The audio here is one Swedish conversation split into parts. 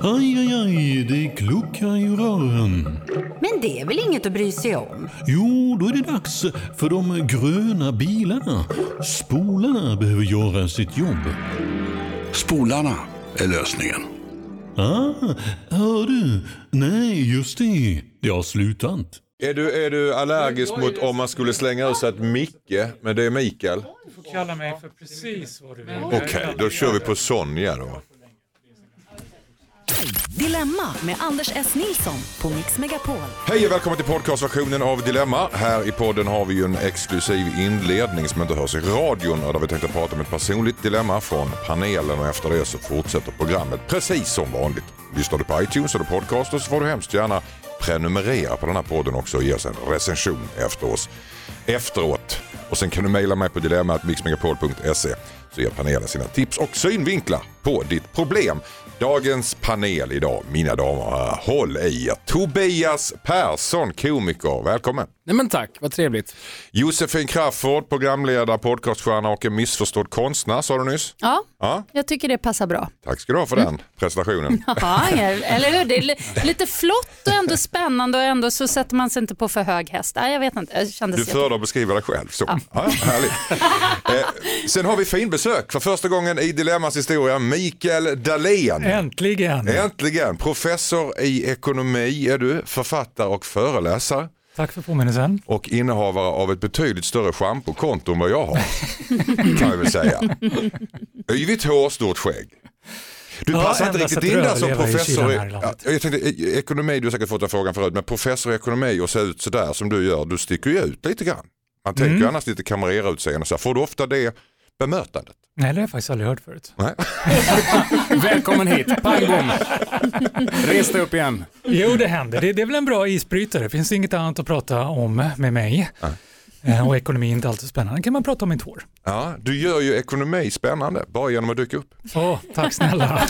Aj, aj, aj, det kluckar i rören. Men det är väl inget att bry sig om? Jo, då är det dags för de gröna bilarna. Spolarna behöver göra sitt jobb. Spolarna är lösningen. Ah, hör du? Nej, just det. Det har slutat. Är du, är du allergisk mot om man skulle slänga ur sig ett Micke, men det är Mikael? Du får kalla mig för precis vad du vill. Okej, då kör vi på Sonja då. Dilemma med Anders S. Nilsson på Mix Megapol. Hej och välkommen till podcastversionen av Dilemma. Här i podden har vi ju en exklusiv inledning som inte hörs i radion och där vi tänkte prata om ett personligt dilemma från panelen och efter det så fortsätter programmet precis som vanligt. Lyssnar du på iTunes eller podcaster så får du hemskt gärna prenumerera på den här podden också och ge oss en recension efter oss efteråt. Och sen kan du mejla mig på dilemmatmixmegapol.se så ger panelen sina tips och synvinklar på ditt problem. Dagens panel idag, mina damer och herrar, håll i er. Tobias Persson, komiker, välkommen. Nej men tack, vad trevligt. Josefin Crafoord, programledare, podcaststjärna och en missförstådd konstnär sa du nyss. Ja, Ja, jag tycker det passar bra. tack ska du ha för den presentationen. Ja, eller hur? Det är li- lite flott och ändå spännande och ändå så sätter man sig inte på för hög häst. Nej, jag vet inte, jag kände Du föredrar att beskriva dig själv så. Ja. härligt. eh, sen har vi finbesök för första gången i Dilemmas historia, Mikael Dahlén. Äntligen! Äntligen! Professor i ekonomi är du, författare och föreläsare Tack för påminnelsen. och innehavare av ett betydligt större schampokonto än vad jag har. kan jag väl säga. Yvigt hår, stort skägg. Du Ja, passar inte riktigt in där som professor i, ja, jag tänkte, i- ekonomi, du har säkert fått den frågan förut, men professor i ekonomi och se ut sådär som du gör, du sticker ju ut lite grann. Man tänker Mm. ju annars lite så här. får du ofta det bemötandet? Nej, det har jag faktiskt aldrig hört förut. Nej. Välkommen hit, pang bom. Res dig upp igen. Jo, det händer. Det, det är väl en bra isbrytare. Det finns inget annat att prata om med mig. Eh, Och ekonomi är inte alltid spännande. Det kan man prata om mitt hår. Ja, du gör ju ekonomi spännande bara genom att dyka upp. Åh, tack snälla.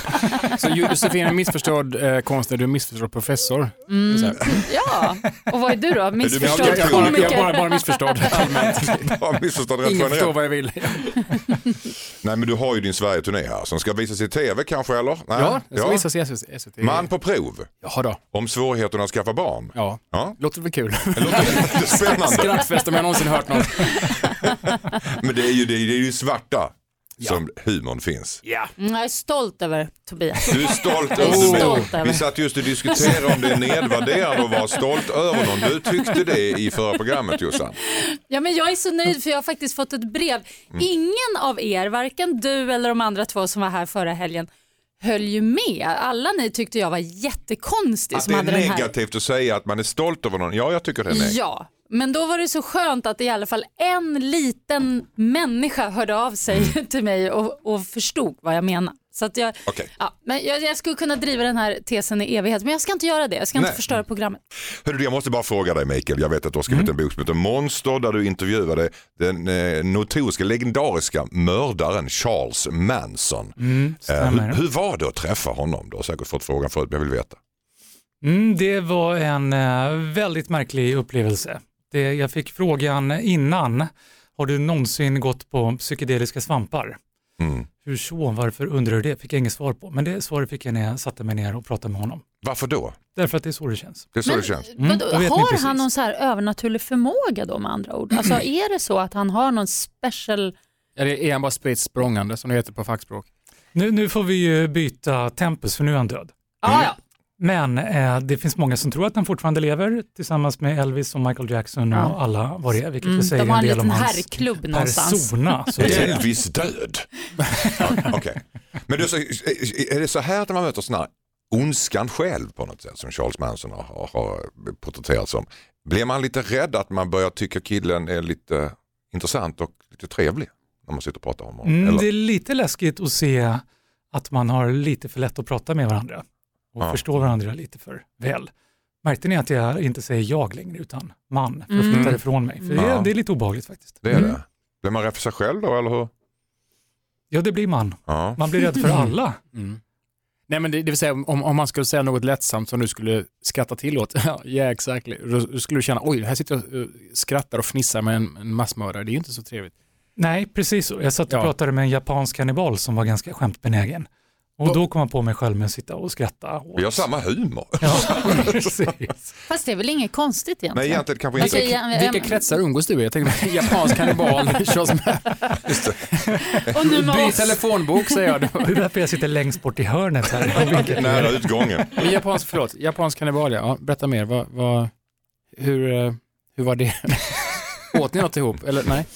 Så Josefin är missförstådd eh, konstnär, du är missförstådd professor. Här. Ja, och vad är du då? Missförstådd jag, jag, bara, jag är bara, komiker? bara missförstådd allmänt. Bara Ingen förstår vad jag vill. Nej men du har ju din Sverige-turné här som ska visas i tv kanske eller? Nej. Ja, jag ska visas i SVT. SVT. Man på prov Jaha då. om svårigheterna att skaffa barn. Ja, Ja. låter väl kul. Det låter spännande. Skrattfest om jag någonsin hört något. Men det är ju, det är, det är ju svarta som humorn finns. Ja. Mm, Jag är stolt över Tobias. Du är stolt över det. över. Vi satt just och diskuterade om det är nedvärderande att vara stolt över någon. Du tyckte det i förra programmet Jossan. Ja, men jag är så nöjd för jag har faktiskt fått ett brev. Mm. Ingen av er, varken du eller de andra två som var här förra helgen, höll ju med. Alla ni tyckte jag var jättekonstig Att som det är hade den här. negativt att säga att man är stolt över någon. Ja, jag tycker det är negativt. Ja, men då var det så skönt att i alla fall en liten människa hörde av sig till mig och, och förstod vad jag menar. Så att jag, Okej. ja, men jag, jag skulle kunna driva den här tesen i evighet, men jag ska inte göra det. Jag ska inte Nej. förstöra programmet. Hörru, du, jag måste bara fråga dig Mikael, jag vet att du har skrivit en bok som heter Monster där du intervjuade den eh, notoriska, legendariska mördaren Charles Manson. Mm, Eh, hur, hur var det att träffa honom? Du har säkert fått frågan förut men jag vill veta. Mm, det var en eh, väldigt märklig upplevelse. Det, jag fick frågan innan, har du någonsin gått på psykedeliska svampar? Mm. Hur så? Varför undrar du det? Fick jag inget svar på. Men det svaret fick jag när jag satte mig ner och pratade med honom. Varför då? Därför att det är så det känns. Det är så det känns. Mm, Vadå, då har han någon så här övernaturlig förmåga då med andra ord? Alltså är det så att han har någon special... Eller är han bara spritt språngande som det heter på fackspråk? Nu, nu får vi ju byta tempus för nu är han död. Ah, ja. Men eh, det finns många som tror att han fortfarande lever tillsammans med Elvis och Michael Jackson och Ja. alla vad det är, vilket Mm, säger de har en del om liten hans herrklubb någonstans. persona. Är. Elvis död? ja, Okej. Men det är, så, är det så här att man möter här ondskan själv på något sätt som Charles Manson har, har, porträtterats som. Blir man lite rädd att man börjar tycka killen är lite intressant och lite trevlig när man sitter och pratar om honom? Mm, det är lite läskigt att se att man har lite för lätt att prata med varandra och Ja. förstå varandra lite för väl. Märkte ni att jag inte säger jag längre utan man för att Mm. flytta ifrån mig? För det, Ja. är, det är lite obehagligt faktiskt. Det är Mm. det. Blir man rädd för sig själv då eller hur? Ja, det blir man. Ja. Man blir rädd för alla. Mm. Nej men det, det vill säga om, om man skulle säga något lättsamt som du skulle skratta till åt, ja yeah, exactly. Då, då skulle du känna, oj här sitter jag och eh, skrattar och fnissar med en, en massmördare, det är ju inte så trevligt. Nej, precis så. Jag satt och Ja. pratade med en japansk kannibal som var ganska skämtbenägen. Och då kom jag på mig själv med att sitta och skratta. åt- Vi har samma humor. Ja, precis. Fast det är väl inget konstigt egentligen? Nej, egentligen kanske Alltså, inte. ja, Vilka ja, kretsar umgås du i? Jag tänkte japansk kannibal, Just. Och nu med Byt oss. telefonbok säger jag. Det är därför jag sitter längst bort i hörnet här. och. Nära utgången. Men Japansk, förlåt, japansk kannibal ja. ja. Berätta mer, vad, vad, hur, eh, hur var det? Åt ni något ihop? Eller nej?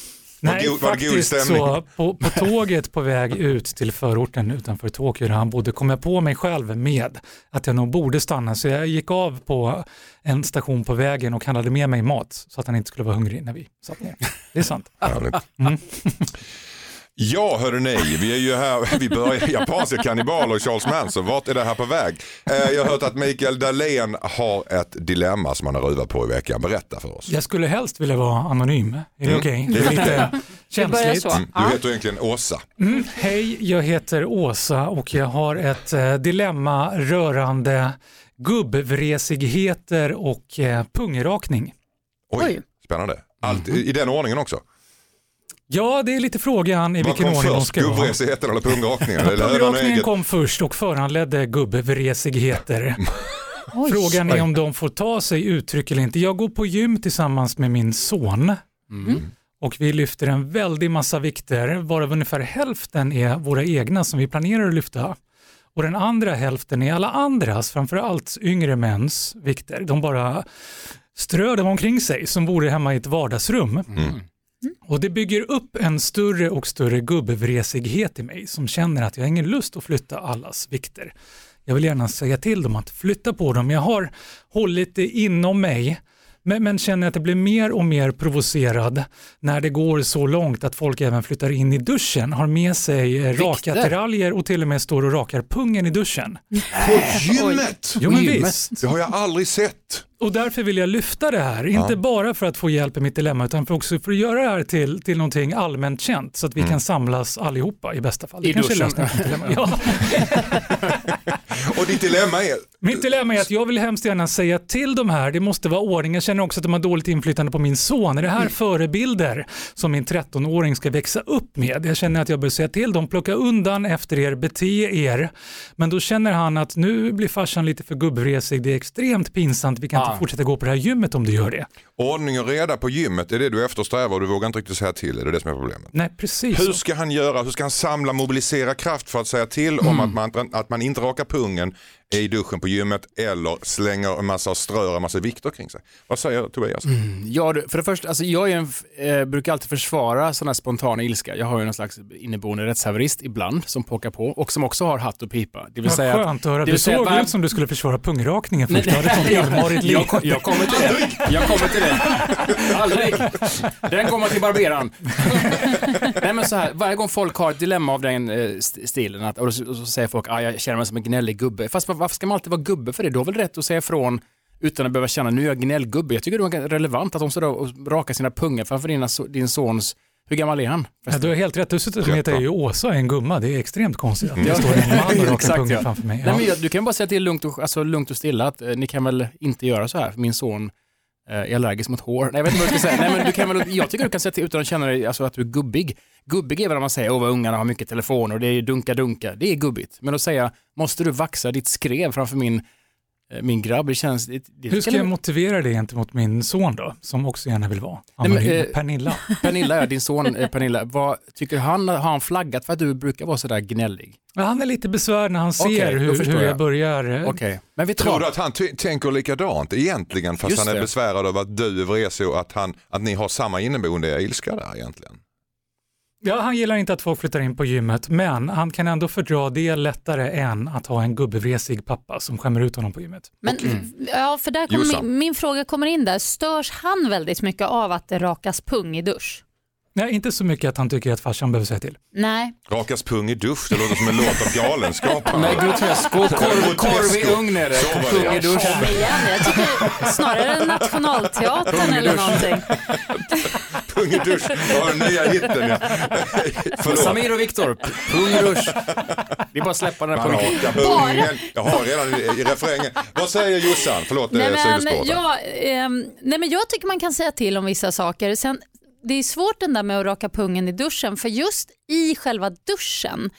Nej, var det faktiskt stämning? så. På, på tåget på väg ut till förorten utanför Tokyo där han bodde kom jag på mig själv med att jag nog borde stanna. Så jag gick av på en station på vägen och handlade med mig mat så att han inte skulle vara hungrig när vi satt ner. Det är sant. Mm. Ja, hörru nej, vi är ju här, vi börjar japanska kannibaler och Charles Manson. Vart är det här på väg? Eh, Jag har hört att Mikael Dahlén har ett dilemma som han har ruvat på i veckan. Berätta för oss. Jag skulle helst vilja vara anonym. Är det Mm. okej? Det är lite känsligt. så. Mm, Du heter egentligen Åsa. Mm, hej, jag heter Åsa och jag har ett eh, dilemma rörande gubbvresigheter och eh, pungrakning. Oj, Oj. spännande. Allt, I den ordningen också. Ja, det är lite frågan i Vad vilken ordning de ska vara. Gubbresigheten eller pungrakningen? Pungrakningen kom först och föranledde gubbvresigheter. Frågan är om de får ta sig uttryck eller inte. Jag går på gym tillsammans med min son Mm. och vi lyfter en väldig massa vikter varav ungefär hälften är våra egna som vi planerar att lyfta. Och den andra hälften är alla andras, framförallt yngre mäns vikter. De bara strör dem omkring sig som vore hemma i ett vardagsrum. Mm. Mm. Och det bygger upp en större och större gubbvresighet i mig som känner att jag har ingen lust att flytta allas vikter. Jag vill gärna säga till dem att flytta på dem. Jag har hållit det inom mig men, men känner att jag blir mer och mer provocerad när det går så långt att folk även flyttar in i duschen, har med sig eh, raka Vikter? attiraljer och till och med står och rakar pungen i duschen. På gymmet! Jo men Gymmet. visst. Det har jag aldrig sett. Och därför vill jag lyfta det här, inte bara för att få hjälp i mitt dilemma utan för också för att göra det här till, till någonting allmänt känt så att vi kan samlas allihopa i bästa fall. Det I kanske är duschen. lösningen på dilemmat. Ja. Och ditt dilemma är, Mitt dilemma är att jag vill hemskt gärna säga till de här, det måste vara ordning. Jag känner också att de har dåligt inflytande på min son. Är det här förebilder som min 13-åring ska växa upp med? Jag känner att jag bör säga till dem, plocka undan efter er, bete er. Men då känner han att nu blir farsan lite för gubbresig, det är extremt pinsamt, vi kan Ah. inte fortsätta gå på det här gymmet om du gör det. ordning och reda på gymmet, är det du eftersträvar och du vågar inte riktigt säga till, är det det som är problemet? Nej, precis. Hur ska han göra, hur ska han samla, mobilisera kraft för att säga till om att man, att man inte rakar pungen i duschen på gymmet eller slänger en massa och strör en massa vikter kring sig? Vad säger Tobias? Ja, du, för det första, alltså jag är en, eh, brukar alltid försvara sådana här spontana ilska. Jag har ju någon slags inneboende rättshaverist ibland som pockar på och som också har hatt och pipa. Det vill Vad säga skönt att höra. det Du såg bara- ut som du skulle försvara pungrakningen Nej, först. Nej, sånt illmarigt liv. jag, jag kommer till det. Jag kommer till det. Aldrig. Den kommer till barberaren. Nej men så här, varje gång folk har ett dilemma av den eh, st- stilen att, och, så, och så säger folk att ah, jag känner mig som en gnällig gubbe. Fast varför ska man alltid vara gubbe för det? Du har väl rätt att säga ifrån utan att behöva känna nu är jag gnällgubbe. Jag tycker det är relevant att de står och rakar sina pungar framför dina, din sons Hur gammal är han? Ja, du har helt rätt. Dessutom Tretton. heter jag ju Åsa, en gumma. Det är extremt konstigt att det står en man och rakar Exakt, ja. framför mig. Nej, Ja. men jag, du kan bara säga till lugnt och, alltså, lugnt och stilla att eh, ni kan väl inte göra så här. Min son eh, är allergisk mot hår. Nej, jag vet inte vad jag ska säga. Nej, men du kan väl, jag tycker du kan säga till utan att känna dig, alltså, att du är gubbig. Gubbig är väl när man säger åh vad ungarna har mycket telefoner och det är dunka-dunka. Det är gubbigt. Men att säga, måste du vaxa ditt skrev framför min, min grabb? Det känns... Det, det, Hur ska jag motivera det gentemot min son då, som också gärna vill vara Nej, men, eh, Pernilla. Pernilla, ja, din son eh, Pernilla, vad tycker han, har han flaggat för att du brukar vara sådär gnällig? Ja, Han är lite besvärd när han ser då hur, hur jag jag. börjar. eh, Okej, men vet Tror vad? du att han ty- tänker likadant egentligen fast Just han är det. besvärad av att du är vresig och att, han, att ni har samma inneboende ilska där egentligen? Ja, han gillar inte att folk flyttar in på gymmet, men han kan ändå fördra det lättare än att ha en gubbevresig pappa som skämmer ut honom på gymmet. Men, ja, för där min, min fråga kommer in där. Störs han väldigt mycket av att det rakas pung i dusch? Nej, inte så mycket att han tycker att farsan behöver säga till. Nej. Rakas pung i dusch, det låter som en låt av Galenskaparna. Nej, grotesco, korv, korv i ugn är det. Pung i duschen. Kom igen, jag tycker snarare Nationalteatern eller någonting. Pung i dusch, var den nya hitten ja. Förlåt. Samir och Viktor, pung i dusch. Det är bara att släppa den här pungen. Jag har redan i, refrängen. Vad säger Jossan? Förlåt, Nej eh, men, sidospåret. ja, ehm, nej men jag tycker man kan säga till om vissa saker. Sen, det är svårt den där med att raka pungen i duschen för just i själva duschen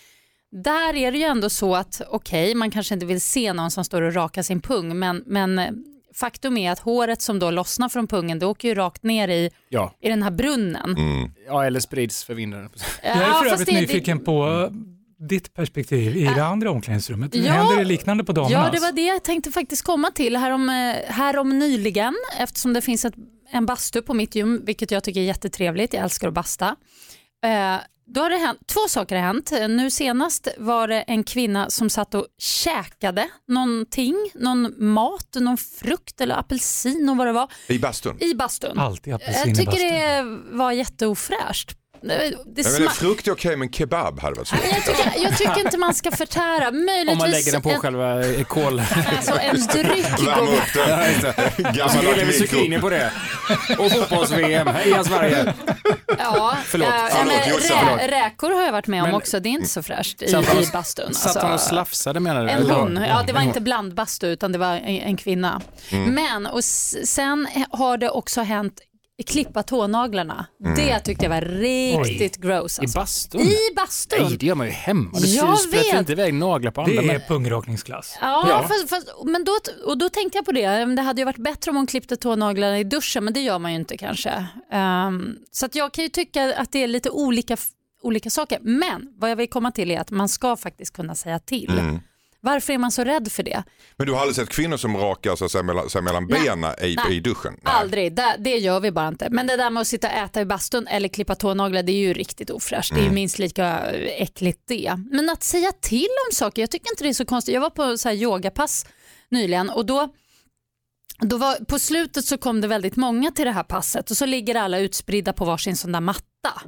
där är det ju ändå så att okej, man kanske inte vill se någon som står och rakar sin pung, men, men eh, faktum är att håret som då lossnar från pungen, det åker ju rakt ner i, Ja. i den här brunnen. Mm. ja, eller sprids för vinden. Jag är för övrigt det- det- nyfiken på eh, ditt perspektiv i det andra omklädningsrummet. Ja. Händer det liknande på damernas? Ja, det var det jag tänkte faktiskt komma till härom, eh, härom nyligen eftersom det finns ett, en bastu på mitt gym, vilket jag tycker är jättetrevligt. Jag älskar att basta. Eh, då har det hänt, två saker har hänt. Nu senast var det en kvinna som satt och käkade någonting, någon mat, någon frukt eller apelsin och vad det var, I bastun. i bastun. Alltid apelsin Jag i tycker bastun. det var jätteofräscht. Det, sma- frukt är okej men kebab hade varit svårt. jag, tycker, jag tycker inte man ska förtära. Möjligtvis Om man lägger den på en, själva eh, kol... alltså en dryck Värma går upp den. Gammal grillar vi zucchini på det. Och fotbolls-VM. Heja Sverige! Ja, Förlåt. ja, Förlåt, men rä, räkor har jag varit med om Men- också. Det är inte så fräscht i, i bastun. Satt han och Alltså, slafsade menar du? en hon, ja det var En inte blandbastu utan det var en, en kvinna. Mm. Men och sen har det också hänt klippa tånaglarna. Det tyckte jag var riktigt gross. Mm. I Alltså. bastun? I bastun. Nej, det gör man ju hemma. Du Jag vet. inte iväg naglar på andra. Det är pungrakningsklass. Ja, Ja. Fast, fast, men då, och då tänkte jag på det. Det hade ju varit bättre om hon klippte tånaglarna i duschen, men det gör man ju inte kanske. Ehm, så att jag kan ju tycka att det är lite olika, olika saker. Men vad jag vill komma till är att man ska faktiskt kunna säga till. Mm. Varför är man så rädd för det? Men du har aldrig sett kvinnor som rakar mellan, sig mellan Nej. benen i, Nej. i duschen? Nej. Aldrig, det, det gör vi bara inte. Men det där med att sitta och äta i bastun eller klippa tånaglar, det är ju riktigt ofräscht. Det är ju minst lika äckligt det. Men att säga till om saker, jag tycker inte det är så konstigt. Jag var på så här yogapass nyligen och då då var, på slutet så kom det väldigt många till det här passet och så ligger alla utspridda på varsin sån där matta.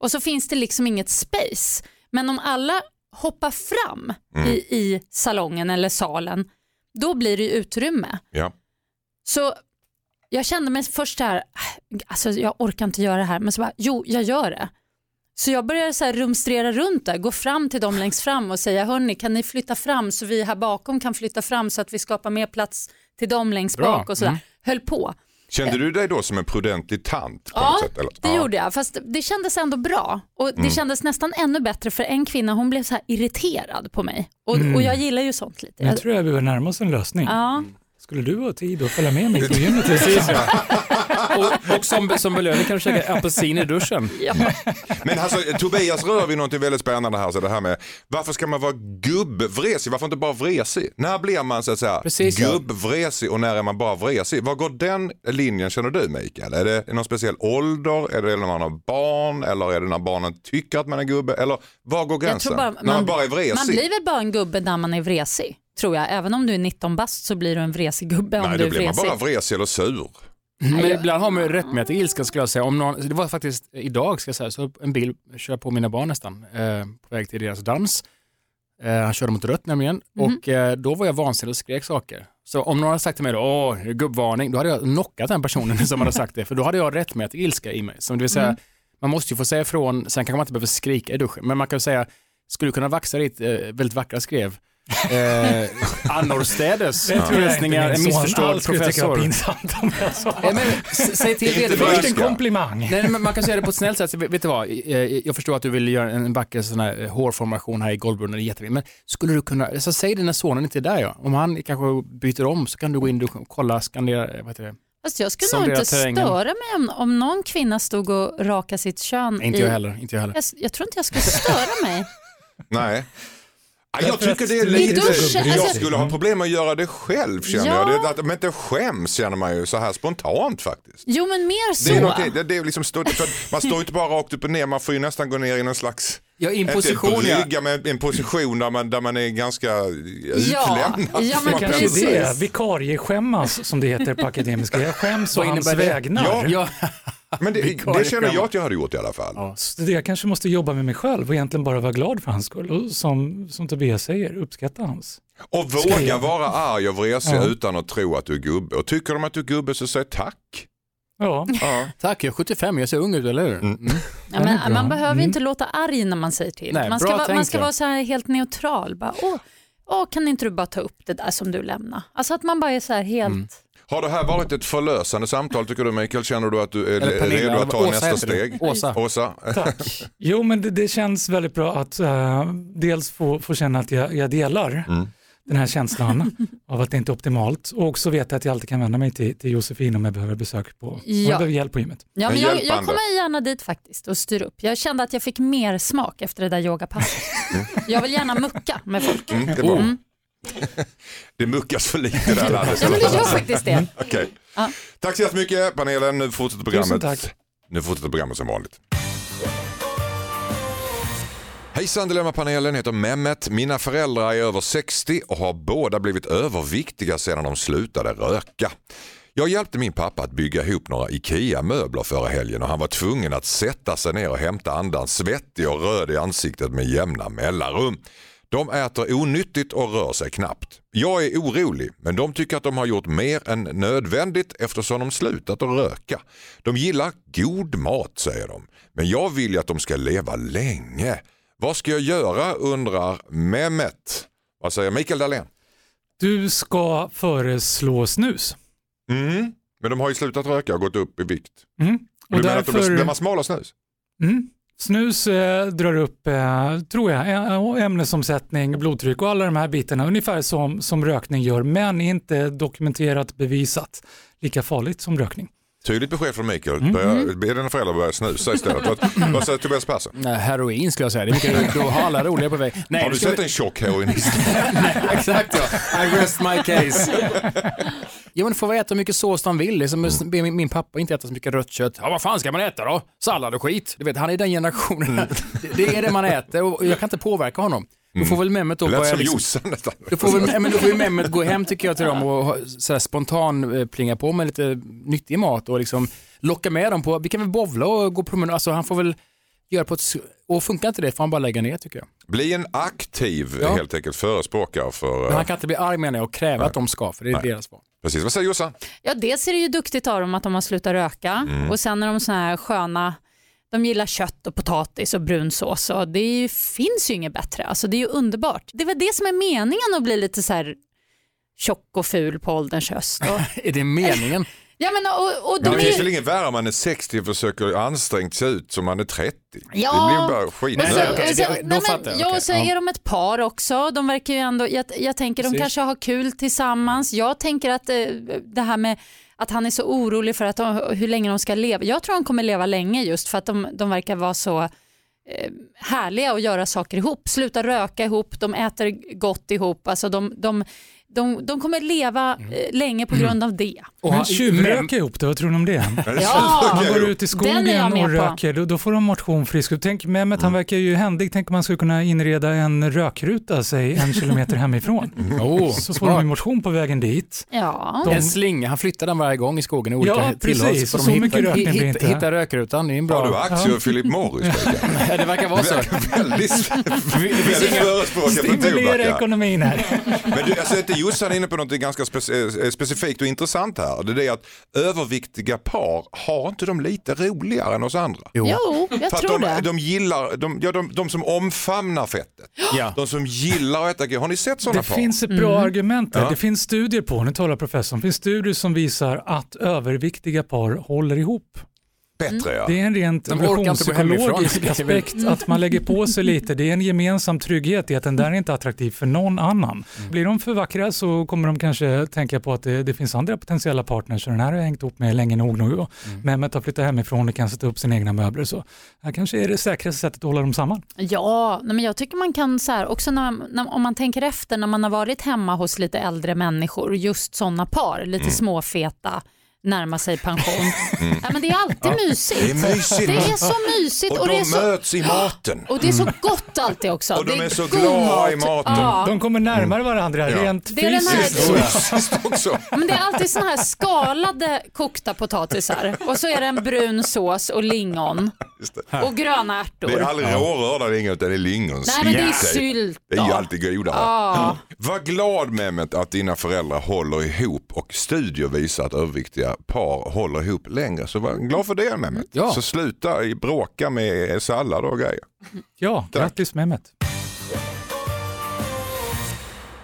Och så finns det liksom inget space. Men om alla hoppar fram i, i salongen eller salen, då blir det ju utrymme. Ja. Så jag kände mig först där, alltså jag orkar inte göra det här, men så bara, jo jag gör det. Så jag började så här rumstrera runt där, gå fram till dem längst fram och säga, hörni kan ni flytta fram så vi här bakom kan flytta fram så att vi skapar mer plats till dem längst Bra. bak och sådär. Mm. Höll på. Kände du dig då som en prudentlig tant? På Ja, något sätt, eller? det ja. gjorde jag, fast det kändes ändå bra. Och det Mm. kändes nästan ännu bättre för en kvinna, hon blev så här irriterad på mig. Och, och jag gillar ju sånt lite. Nu tror jag vi börjar närma oss en lösning. Ja. Skulle du ha tid att följa med mig på gymmet? Precis ja. Och, och som, som belöning kan du käka apelsin i duschen. Men alltså, Tobias rör vid något väldigt spännande här. Så det här med, varför ska man vara gubbvresig? Varför inte bara vresig? När blir man så att säga Precis, ja. gubbvresig och när är man bara vresig? Var går den linjen känner du Mikael? Är det någon speciell ålder? Är det när man har barn? Eller är det när barnen tycker att man är gubbe? Eller var går gränsen? bara, när man, bara är vresig? Man blir väl bara en gubbe när man är vresig, tror jag. Även om du är 19 bast så blir du en vresig gubbe om Nej, du då är blir man vresig. bara vresig eller sur. Men ibland har man ju rättmätig ilska skulle jag säga. Om någon, det var faktiskt idag ska jag säga, så en bil kör på mina barn nästan eh, på väg till deras dans. Eh, han körde mot rött nämligen och eh, då var jag vansinnig och skrek saker. Så om någon hade sagt till mig då, åh, gubbvarning, då hade jag knockat den personen som hade sagt det. För då hade jag rättmätig ilska i mig. Som det vill säga, man måste ju få säga ifrån, sen kanske man inte behöver skrika i duschen, men man kan säga, skulle du kunna vaxa ditt eh, väldigt vackra skrev? Eh, annorstädes, hälsningar, en missförstådd professor. pinsamt om jag sa. Ja, men, säg till Inte vederbörande. Först en komplimang. Nej, men man kan säga det på ett snällt sätt. Vet du vad, Eh, jag förstår att du vill göra en vacker sån här eh, hårformation här i golvbrunnen, det är jättefint. Men skulle du kunna, så säg det när sonen inte är där ja. Om han kanske byter om så kan du gå in och kolla, skandera, eh, vad heter det? Fast jag skulle nog inte terrängen. störa mig om, om någon kvinna stod och rakade sitt kön. Nej, inte i, jag heller. Inte jag heller. Jag, jag tror inte jag skulle störa mig. Nej. Ja, Jag tycker att det är lite... Duschen, jag alltså- skulle ha problem med att göra det själv känner Ja. jag. Det, att man inte skäms känner man ju så här spontant faktiskt. Jo men mer så. Det är, någonting- det, det är liksom stå, man står ju inte bara rakt upp och ner, man får ju nästan gå ner i någon slags Ja, i en position ja. men en position där man, där man är ganska Ja, utlämnad. ja, men Man Kanske det, vikarieskämmas som det heter på akademiska. Jag skäms å hans vägnar. Ja, Men det, det känner jag att jag hade gjort i alla fall. Ja. Så det, jag kanske måste jobba med mig själv och egentligen bara vara glad för hans skull. Och som, som Tobias säger, uppskatta hans. Och våga vara arg och vresig Ja. utan att tro att du är gubbe. Och tycker de att du är gubbe så säg tack. Ja, Ja. Tack, jag är 75, jag ser ung ut, eller hur? Mm. Ja, det är men, man behöver Mm. inte låta arg när man säger till. Nej, man, ska bra vara, man ska ja. vara så här helt neutral. Bara, åh, åh, kan inte du bara ta upp det där som du lämnar? Alltså att man bara är så här helt... Har det här varit ett förlösande samtal tycker du Mikael? Känner du att du är Eller Pernilla, redo att ta Åsa nästa steg? Åsa. Åsa. Tack. Jo, men det, det känns väldigt bra att eh, dels få, få känna att jag, jag delar Mm. den här känslan av att det inte är optimalt och också veta att jag alltid kan vända mig till, till Josefin om jag behöver besök på, om jag Ja. behöver hjälp på gymmet. Ja, Men jag, jag kommer gärna dit faktiskt och styr upp. Jag kände att jag fick mer smak efter det där yogapasset. Jag vill gärna mucka med folk. Mm, det, är bra. Mm. Det muckas för lite landet. Ja, men det gör faktiskt det. Okej. Ja. Tack så jättemycket panelen. Nu fortsätter Tusen programmet. tack. Nu fortsätter programmet som vanligt. Hejsan Dilemmapanelen, heter Mehmet. Mina föräldrar är över 60 och har båda blivit överviktiga sedan de slutade röka. Jag hjälpte min pappa att bygga ihop några IKEA-möbler förra helgen och han var tvungen att sätta sig ner och hämta andan svettig och röd i ansiktet med jämna mellanrum. De äter onyttigt och rör sig knappt. Jag är orolig, men de tycker att de har gjort mer än nödvändigt eftersom de slutat att röka. De gillar god mat, säger de. Men jag vill ju att de ska leva länge. Vad ska jag göra, undrar Mehmet. Vad säger Mikael Dahlén? Du ska föreslå snus. Mm. Men de har ju slutat röka och gått upp i vikt. Mm. Och du menar att de blir, därför- blir man smal av snus? Mm. Snus eh, drar upp, eh, tror jag, ämnesomsättning, blodtryck och alla de här bitarna ungefär som, som rökning gör, men inte dokumenterat bevisat lika farligt som rökning. Tydligt besked från Mikael. Mm. Börja- Be dina föräldrar börja snusa istället. Vad- Vad säger Tobias Persson? Nej, heroin skulle jag säga. Det är mycket, då har alla roliga på väg. Nej, Har du sett vi- en tjock heroinist? Exakt ja. I rest my case. Ja men får äta hur mycket sås de vill. Det som be min, min pappa inte äta så mycket rött kött. Ja vad fan ska man äta då? Sallad och skit. Du vet, han är den generationen. Det, det är det man äter och jag kan inte påverka honom. Då får väl Mehmet då Det lät som liksom, Jossan nästan. då får, väl, men då får ju Mehmet gå hem tycker jag till dem och ha- så här, spontan eh, plinga på med lite nyttig mat och liksom locka med dem på, vi kan väl bovla och gå promenad. Alltså han får väl göra på ett, och funkar inte det får han bara lägga ner tycker jag. Bli en aktiv Ja. helt enkelt förespråkare för... Men eh, han kan inte bli arg menar jag och kräva att de ska, för det är deras val. Precis, vad säger Jossan? Ja, dels är det ju duktigt av dem att de har slutat röka och sen är de så här sköna, de gillar kött och potatis och brunsås och det ju, finns ju inget bättre. Alltså det är ju underbart. Det är väl det som är meningen att bli lite så här tjock och ful på ålderns höst. Och, Är det meningen? ja, men, och, och Men de det är, finns väl inget värre om man är 60 och försöker ansträngt se ut som man är 30? Ja. Det blir bara skit. Nej, så, nej, så, nej, då men, jag, ja, så är de ett par också. De verkar ju ändå, jag, jag tänker de Precis. kanske har kul tillsammans. Jag tänker att eh, det här med att han är så orolig för att de, hur länge de ska leva. Jag tror de kommer leva länge just för att de, de verkar vara så eh, härliga att göra saker ihop. Sluta röka ihop, de äter gott ihop. Alltså de, de, de, de kommer leva Mm. eh, länge på grund av det. Och han- tjuvröka ihop det, vad tror ni om det? Ja, Man går ut i Den är skogen med och på. röker, då, då får de motion frisk. Tänk, Mehmet han verkar ju händig, tänk om man skulle kunna inreda en rökruta, säg en kilometer hemifrån. Oh, Så får de ju motion på vägen dit. ja. De- En slinga, han flyttar den varje gång i skogen i olika Ja, tillhåll. precis. får de Så mycket rökning blir hitta, inte. hitta rökrutan, det är en bra... Har du aktier i Philip Morris? Ja, det verkar vara så. Väldigt, väldigt förespråkare för Stimulera tobak. här. ekonomin här. Men du, att Jossan är inne på något ganska spec- eh, specifikt och intressant här. Det är det att överviktiga par, har inte de lite roligare än oss andra? Jo, jag För att tror de, det. de gillar, de, ja, de, de som omfamnar fettet. Ja. De som gillar att äta Har ni sett sådana Det par? finns ett bra Mm. argument där. Ja. Det finns studier på, nu talar professorn, det finns studier som visar att överviktiga par håller ihop. Bättre ja. Det är en rent evolutionspsykologisk aspekt att man lägger på sig lite. Det är en gemensam trygghet i att den där är inte attraktiv för någon annan. Blir de för vackra så kommer de kanske tänka på att det, det finns andra potentiella partners så den här har jag hängt ihop med länge nog nu. Och Mehmet har flyttat hemifrån och kan sätta upp sina egna möbler. Så här kanske är det säkraste sättet att hålla dem samman. Ja, men jag tycker man kan så här, också när, när, om man tänker efter när man har varit hemma hos lite äldre människor, just sådana par, lite Mm. småfeta, närma sig pension. Ja, men det är alltid mysigt. Det är mysigt. Det är så mysigt Och och, det är de så, möts i maten. och det är så gott alltid också. Och de det är så glada i mat. maten. Ja. De kommer närmare varandra Ja. rent Det är den här- fysiskt. och- Fysiskt också. Men det är alltid såna här skalade kokta potatisar och så är det en brun sås och lingon och gröna ärtor. Det är aldrig rårörda lingon utan det är lingon. Nej men det är sylt. Det är ju alltid godare. Ja. Var glad Mehmet att dina föräldrar håller ihop och studier visar att överviktiga par håller ihop längre. Så var glad för det Mehmet. Ja. Så sluta bråka med sallad och grejer. Ja, grattis Mehmet.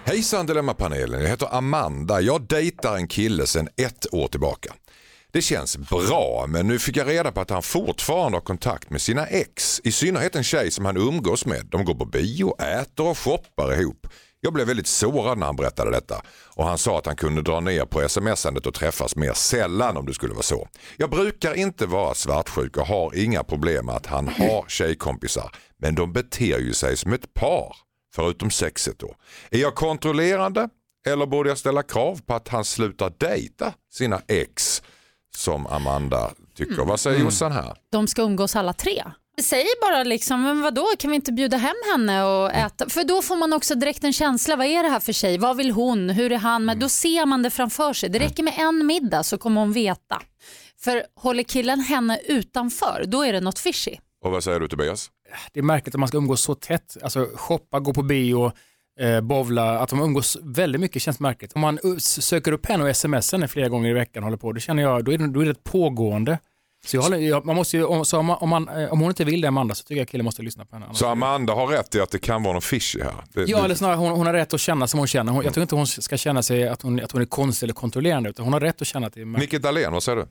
Hejsan Dilemmapanelen, jag heter Amanda. Jag dejtar en kille sedan ett år tillbaka. Det känns bra men nu fick jag reda på att han fortfarande har kontakt med sina ex. I synnerhet en tjej som han umgås med. De går på bio, äter och shoppar ihop. Jag blev väldigt sårad när han berättade detta och han sa att han kunde dra ner på smsandet och träffas mer sällan om det skulle vara så. Jag brukar inte vara svartsjuk och har inga problem med att han har tjejkompisar men de beter ju sig som ett par förutom sexet då. Är jag kontrollerande eller borde jag ställa krav på att han slutar dejta sina ex som Amanda tycker? Vad säger Jossan här? De ska umgås alla tre. Säg bara liksom, men vadå, kan vi inte bjuda hem henne och äta? För då får man också direkt en känsla, vad är det här för tjej? Vad vill hon? Hur är han? Men då ser man det framför sig. Det räcker med en middag så kommer hon veta. För håller killen henne utanför, då är det något fishy. Och vad säger du Tobias? Det är märkligt att man ska umgås så tätt, alltså shoppa, gå på bio, eh, bovla, att de umgås väldigt mycket känns märkligt. Om man söker upp henne och smsar henne flera gånger i veckan håller på, då känner jag, då är det, då är det ett pågående. Så jag håller, jag, man måste ju, om, så om, man, om, man, eh, om hon inte vill det Amanda så tycker jag killen måste lyssna på henne. Annars- Så Amanda har rätt i att det kan vara någon fishy här? Det, Ja, det- eller snarare hon, hon har rätt att känna som hon känner. Hon, jag tycker inte hon ska känna sig att hon, att hon är konstig eller kontrollerande, utan hon har rätt att känna att det är märkligt. Micke Dahlén, vad säger du?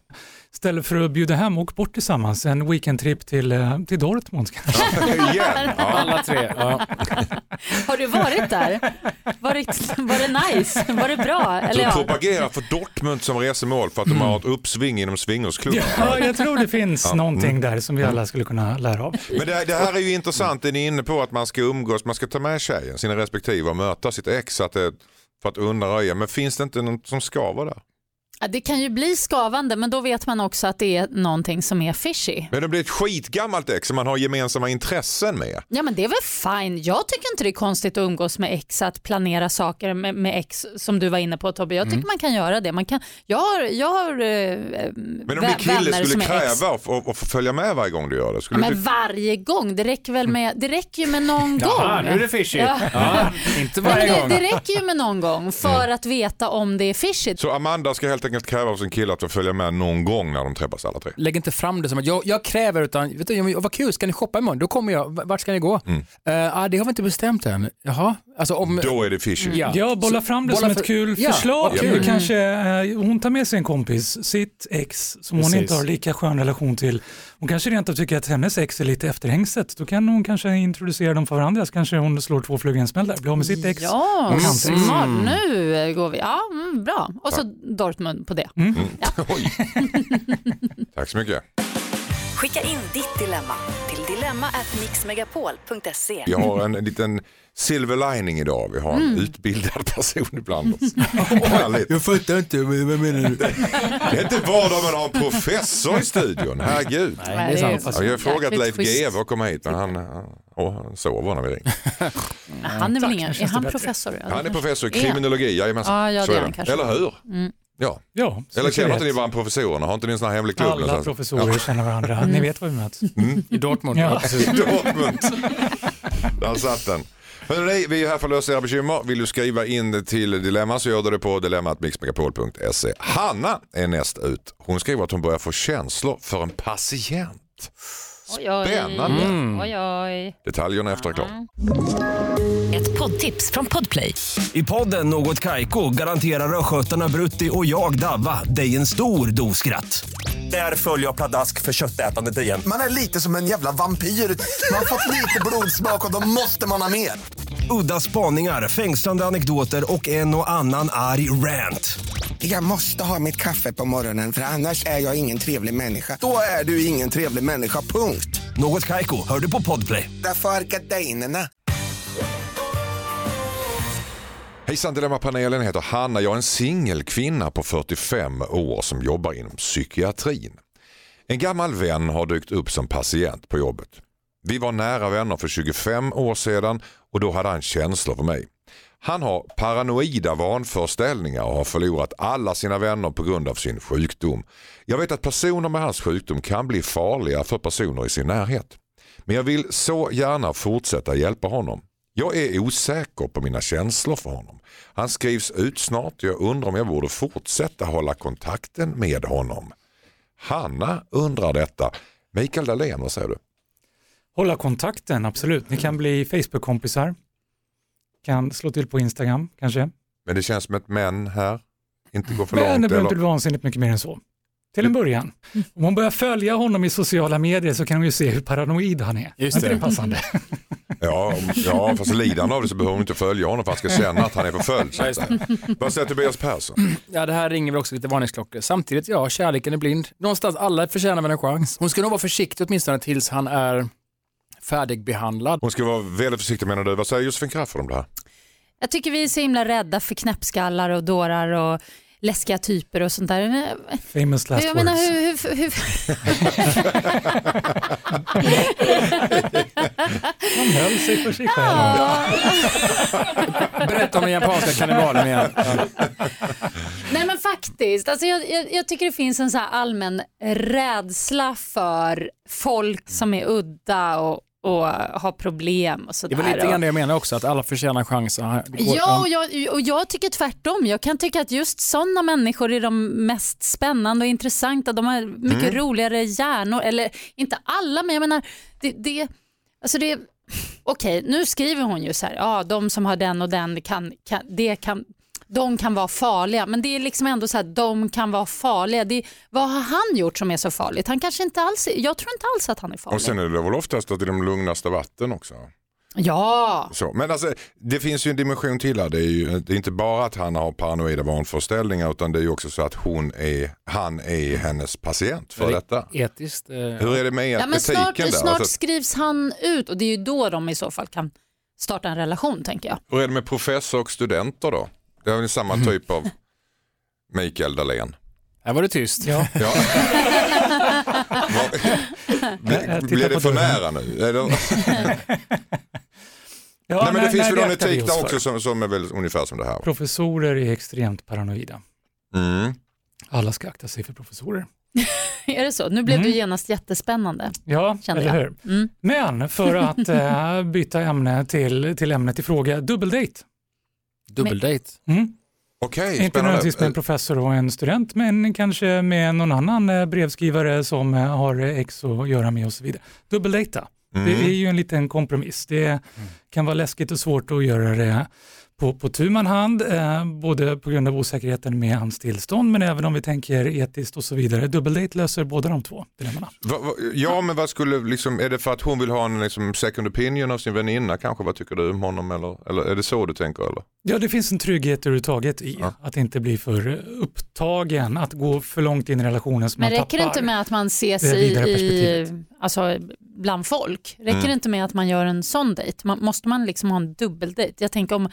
Istället för att bjuda hem, åk bort tillsammans. En weekendtrip till, eh, till Dortmund kanske. Igen? Ja. Alla tre. Ja. Har du varit där? Var det, var det nice? Var det bra? Så Eller ja. propagera för Dortmund som resemål för att de har ett uppsving inom swingersklubben. Ja, tror det finns Ja. någonting Mm. där som vi alla skulle kunna lära av. Men det, det här är ju intressant, det ni är inne på att man ska umgås, man ska ta med tjejen, sina respektive och möta sitt ex att det, för att undanröja. Men finns det inte något som skaver där? Ja, det kan ju bli skavande men då vet man också att det är någonting som är fishy. Men det blir ett skitgammalt ex som man har gemensamma intressen med. Ja men det är väl fine. Jag tycker inte det är konstigt att umgås med ex, att planera saker med, med ex som du var inne på Tobbe. Jag tycker Mm. man kan göra det. Man kan, jag har, jag har eh, Men om din kille skulle kräva att få- följa med varje gång du gör det, Ja, skulle du men varje gång, det räcker väl med, det räcker ju med någon Jaha, gång. nu är det fishy. Ja. Ja, inte varje gång. det, det räcker ju med någon gång för att veta om det är fishy. Så Amanda ska helt enkelt kräva av sin kille att få följa med någon gång när de träffas alla tre. Lägg inte fram det som att jag, jag kräver, utan vet du, vad kul, ska ni shoppa imorgon? Då kommer jag. Vart ska ni gå? Mm. Ah, det har vi inte bestämt än. Jaha, alltså om... Då är det fishy. Ja. Ja, bolla Så- fram det bolla som för- ett kul Ja, förslag. kul. Kanske eh, hon tar med sig en kompis, sitt ex, som hon Precis. inte har lika skön relation till. Hon kanske rent av tycker att hennes ex är lite efterhängset. Då kan hon kanske introducera dem för varandra, så kanske hon slår två flugor i en smäll där. Blir med sitt ex. Ja, Mm. smart. Nu går vi. Ja, mm, bra. Och så Dortmund på det. Oj. Tack så mycket. Skicka in ditt dilemma till dilemma@mixmegapol.se. Vi har en liten silver lining idag. Vi har en utbildad person ibland oss. Härligt. Jag fattar inte, vad menar du? Det är inte vardag man har en professor i studion. Herregud. Nej, det är sant. Ja, jag har frågat Leif. GW att komma hit men han, åh, han sover när vi ringer. Han är väl ingen, är han professor? Ja, Han är professor i kriminologi, jajamensan. Ja, ja, Så det är han kanske. Eller hur? Ja. Ja, så Eller känner inte ni varandra professorerna? Har inte ni en sån här hemlig klubb? Alla någonstans? professorer känner varandra. Ni vet var vi möts. I Dortmund. Ja. I Dortmund. Där satt den. Hörrni, vi är här för att lösa era bekymmer. Vill du skriva in det till Dilemma så gör du det på dilemmatmixmegapol.se. Hanna är näst ut. Hon skriver att hon börjar få känslor för en patient. Oj, oj. Spännande. Oj, oj. Detaljerna efter reklam. Ett poddtips från Podplay. I podden Något Kaiko garanterar östgötarna Brutti och jag, Davva, dig en stor dos skratt. Där följer jag pladask för köttätandet igen. Man är lite som en jävla vampyr. Man har fått lite blodsmak och då måste man ha mer. Udda spaningar, fängslande anekdoter och en och annan arg rant. Jag måste ha mitt kaffe på morgonen för annars är jag ingen trevlig människa. Då är du ingen trevlig människa, punkt. Något Kaiko, hör du på Podplay. Därför är gardinerna. Hejsan Dilemmapanelen heter Hanna. Jag är en singelkvinna på 45 år som jobbar inom psykiatrin. En gammal vän har dykt upp som patient på jobbet. Vi var nära vänner för 25 år sedan och då hade han känslor för mig. Han har paranoida vanföreställningar och har förlorat alla sina vänner på grund av sin sjukdom. Jag vet att personer med hans sjukdom kan bli farliga för personer i sin närhet. Men jag vill så gärna fortsätta hjälpa honom. Jag är osäker på mina känslor för honom. Han skrivs ut snart. och Jag undrar om jag borde fortsätta hålla kontakten med honom. Hanna undrar detta. Mikael Dahlén, vad säger du? Hålla kontakten, absolut. Ni kan bli Facebook-kompisar. kan slå till på Instagram kanske. Men det känns som ett men här. Inte gå för Men det långt. behöver Eller? inte bli vansinnigt mycket mer än så. Till en början. Om hon börjar följa honom i sociala medier så kan hon ju se hur paranoid han är. Just Är inte det. det passande? Ja, om- ja, fast lidande av det så behöver hon inte följa honom för att han ska känna att han är förföljd. Vad säger Tobias Persson? Ja, det här ringer väl också lite varningsklockor. Samtidigt, ja, kärleken är blind. Någonstans, alla förtjänar väl en chans. Hon ska nog vara försiktig åtminstone tills han är färdigbehandlad. Hon ska vara väldigt försiktig menar du. Vad säger Josefin Crafoord om det här? Jag tycker vi är så himla rädda för knäppskallar och dårar och läskiga typer och sånt där. Famous last jag words. menar hur... hur, hur Han höll sig för sig själv. Berätta om den japanska kannibalen igen. Nej men faktiskt, alltså jag, jag, jag tycker det finns en så här allmän rädsla för folk som är udda och, och har problem och Det sådär. är väl lite grann det jag menar också, att alla förtjänar en chans. Det går- Ja, och jag, och jag tycker tvärtom. Jag kan tycka att just sådana människor är de mest spännande och intressanta. De har mycket Mm. roligare hjärnor. Eller inte alla, men jag menar, det, det, alltså det, okej, nu skriver hon ju så här, ja, de som har den och den, kan, kan, det kan, de kan vara farliga. Men det är liksom ändå så här, de kan vara farliga. Det, vad har han gjort som är så farligt? Han kanske inte alls, jag tror inte alls att han är farlig. Och sen är det väl oftast att det är de lugnaste vatten också. Ja, Så. Men alltså, det finns ju en dimension till här. Det är ju det är inte bara att han har paranoida vanföreställningar utan det är ju också så att hon är, han är hennes patient för Är det detta. Etiskt. eh, Hur är det med Ja, men snart, där? snart Alltså, skrivs han ut och det är ju då de i så fall kan starta en relation tänker jag. hur är det med professor och studenter då? Det är väl samma typ av Mikael Dahlén. Här var det tyst. Ja. Ja. Blir det för nära nu? Ja, Nej, men det finns väl någon etik där också som, som är väl ungefär som det här. Professorer är extremt paranoida. Mm. Alla ska akta sig för professorer. Är det så? Nu blev Mm. det genast jättespännande. Ja, Kände eller jag. hur? Mm. Men för att eh, byta ämne till, till ämnet i fråga, dubbeldate. Dubbeldate. Mm. Okej, Inte spännande. nödvändigtvis med en professor och en student, men kanske med någon annan eh, brevskrivare som eh, har ex att göra med och så vidare. Dubbeldata, Mm. det är ju en liten kompromiss. Det kan vara läskigt och svårt att göra det på, på tu man hand, eh, både på grund av osäkerheten med hans tillstånd, men även om vi tänker etiskt och så vidare. Dubbeldate löser båda de två dilemmana. Va, va, ja, men vad skulle, liksom, är det för att hon vill ha en liksom, second opinion av sin väninna kanske? Vad tycker du om honom? Eller, eller är det så du tänker? Eller? Ja, det finns en trygghet överhuvudtaget i Ja. att inte bli för upptagen, att gå för långt in i relationen Men man räcker det inte med att man ses i, alltså, bland folk? Räcker Mm. det inte med att man gör en sån dejt? Man, måste man liksom ha en dubbeldejt? Jag tänker om,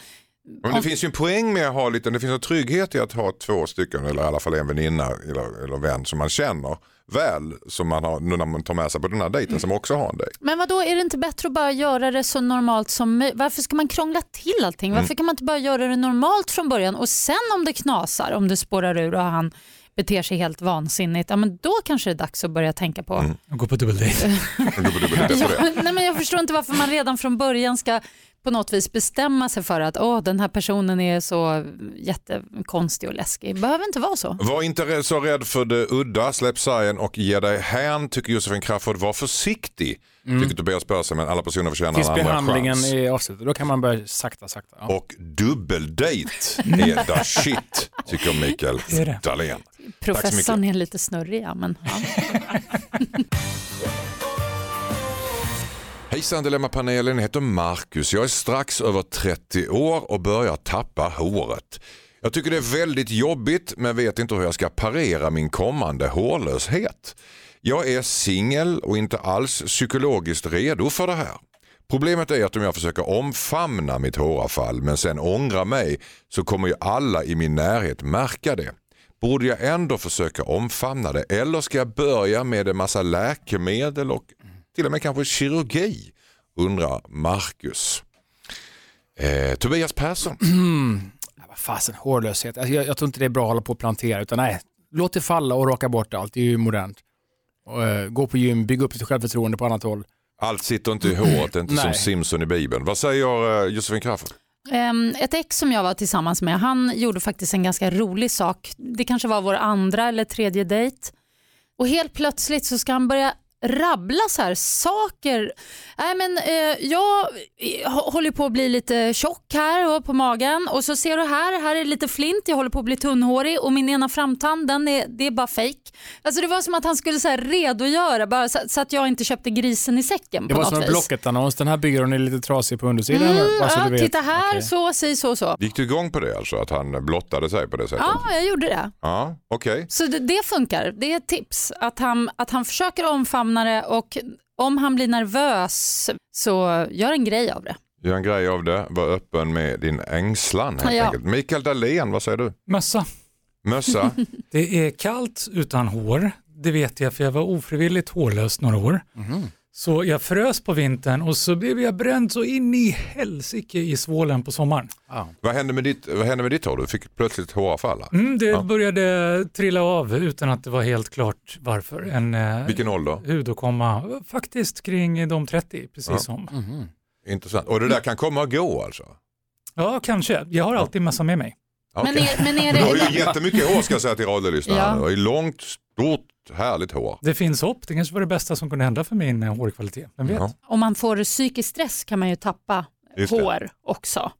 Men det finns ju en poäng med att ha lite, det finns en trygghet i att ha två stycken eller i alla fall en väninna eller, eller vän som man känner väl som man har nu när man tar med sig på den här dejten som också har en dejt. men vad då är det inte bättre att bara göra det så normalt som möjligt? Varför ska man krångla till allting? Mm. Varför kan man inte bara göra det normalt från början och sen om det knasar, om det spårar ur och han beter sig helt vansinnigt, ja men då kanske det är dags att börja tänka på Mm. Gå på dubbeldate. Dubbel, dubbel, efter det. Ja, nej, men jag förstår inte varför man redan från början ska på något vis bestämma sig för att Åh, den här personen är så jättekonstig och läskig. Det behöver inte vara så. Var inte så rädd för det udda, släpp sargen och ge dig hän tycker Josefin Crafoord. Var försiktig tycker Tobias Persson men alla personer förtjänar Tills en andra behandlingen chans. är avslutad. Då kan man börja sakta, sakta. Ja. Och dubbeldate är the shit tycker Mikael. Dahlén. Professorn är lite snurrig, ja, men ja. Hejsan Dilemmapanelen, jag heter Marcus. Jag är strax över 30 år och börjar tappa håret. Jag tycker det är väldigt jobbigt men vet inte hur jag ska parera min kommande hårlöshet. Jag är singel och inte alls psykologiskt redo för det här. Problemet är att om jag försöker omfamna mitt håravfall men sen ångra mig så kommer ju alla i min närhet märka det. Borde jag ändå försöka omfamna det eller ska jag börja med en massa läkemedel och till och med kanske kirurgi? Undrar Marcus. Eh, Tobias Persson. Ja, vad fasen, hårlöshet. Alltså, jag, jag tror inte det är bra att hålla på och plantera, utan nej, låt det falla och raka bort allt. Det är ju modernt. Och, eh, gå på gym, bygga upp ditt självförtroende på annat håll. Allt sitter inte i håret, det är inte som Nej. Simpson i Bibeln. Vad säger eh, Josefin Crafoord? Ehm, Ett ex som jag var tillsammans med, han gjorde faktiskt en ganska rolig sak. Det kanske var vår andra eller tredje dejt. Och helt plötsligt så ska han börja rabbla så här saker. Nej, men, eh, jag eh, håller på att bli lite tjock här och på magen och så ser du här, här är lite flint, jag håller på att bli tunnhårig och min ena framtand den är, det är bara fake. Alltså det var som att han skulle så här redogöra bara så, så att jag inte köpte grisen i säcken Det på var något som en. Blocket-annons. Den här byrån är lite trasig på undersidan. Mm, bara så ja, du vet. titta här, Okej. så, säg så, så. Gick du igång på det alltså, att han blottade sig på det sättet? Ja, jag gjorde det. Ja, okej. Så det, det funkar. Det är ett tips. Att han, att han försöker omfamna det och om han blir nervös så gör en grej av det. Gör en grej av det, var öppen med din ängslan helt Ja. enkelt. Mikael Dahlén, vad säger du? Mössa. Mössa? Det är kallt utan hår, det vet jag för jag var ofrivilligt hårlös några år. Så jag frös på vintern och så blev jag bränd så in i helsike i svålen på sommaren. vad, hände med ditt, vad hände med ditt hår? Du fick plötsligt håravfall. Mm, det Ja. började trilla av utan att det var helt klart varför. En eh, Vilken ålder? hudåkomma, faktiskt kring de 30, precis Ja. som. Intressant. Och det där kan komma och gå alltså? Ja, kanske. Jag har alltid mössa med mig. Men Okej. är, men är Du har det... ju jättemycket hår ska jag säga till radiolyssnarna. Ja. Du har ju långt, stort, härligt hår. Det finns hopp, det kanske var det bästa som kunde hända för min eh, hårkvalitet. Vem vet? Ja. Om man får psykisk stress kan man ju tappa Just det. hår också.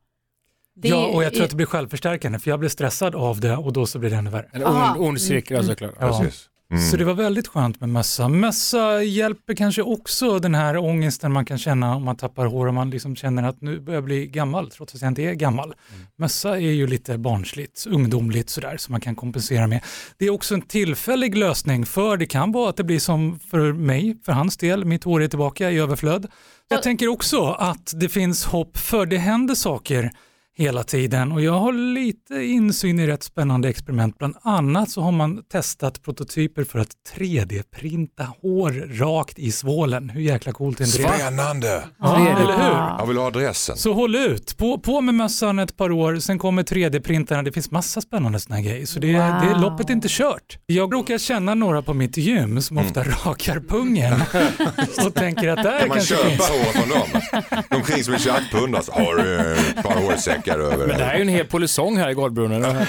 Det Ja, och jag tror är- att det blir självförstärkande för jag blir stressad av det och då så blir det ännu värre. En ond, ond cirkel såklart. Ja. Precis. Mm. Så det var väldigt skönt med mössa. Mössa hjälper kanske också den här ångesten man kan känna om man tappar hår och man liksom känner att nu börjar jag bli gammal trots att jag inte är gammal. Mössa är ju lite barnsligt, ungdomligt sådär som man kan kompensera med. Det är också en tillfällig lösning för det kan vara att det blir som för mig, för hans del, mitt hår är tillbaka i överflöd. Jag tänker också att det finns hopp för det händer saker hela tiden och jag har lite insyn i rätt spännande experiment. Bland annat så har man testat prototyper för att 3D-printa hår rakt i svålen. Hur jäkla coolt är inte det? Spännande! Ja, eller hur? Jag vill ha adressen. Så håll ut, på, på med mössan ett par år, sen kommer 3D-printarna, det finns massa spännande sådana grejer. Så det, Wow. det, loppet är inte kört. Jag råkar känna några på mitt gym som ofta rakar pungen och tänker att där Kan man kanske köpa finns. hår från dem? De kring som en tjackpundar. så Har du ett par hårsäckar över? Men det här är ju en hel polisong här i Golvbrunnen.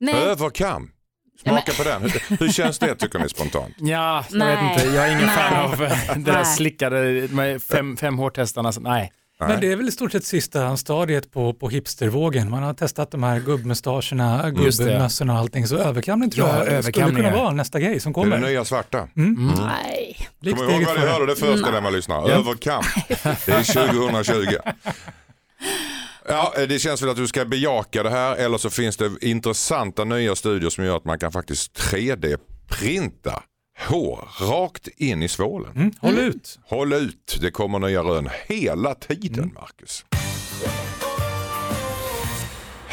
Nej, Överkam. Smaka på den. Hur, hur känns det tycker ni spontant? Ja, jag Nej. vet inte. Jag är ingen fan Nej. av eh, det där Nej. slickade med fem, fem hårtestarna. Så, nej. Men det är väl i stort sett sista stadiet på, på hipstervågen. Man har testat de här gubbmustascherna, gubbmössorna och allting. Så överkamning tror Ja, jag skulle kunna vara nästa grej som Det är det kommer. nya svarta. nej. Likt Kommer ihåg eget vad ni hörde det första när man lyssnar. Överkam. Det är 2020. Ja, eh, det känns väl att du ska bejaka det här eller så finns det intressanta nya studier som gör att man kan faktiskt 3D-printa hår rakt in i svålen. Mm, håll ut. Håll ut, det kommer nya rön hela tiden Marcus.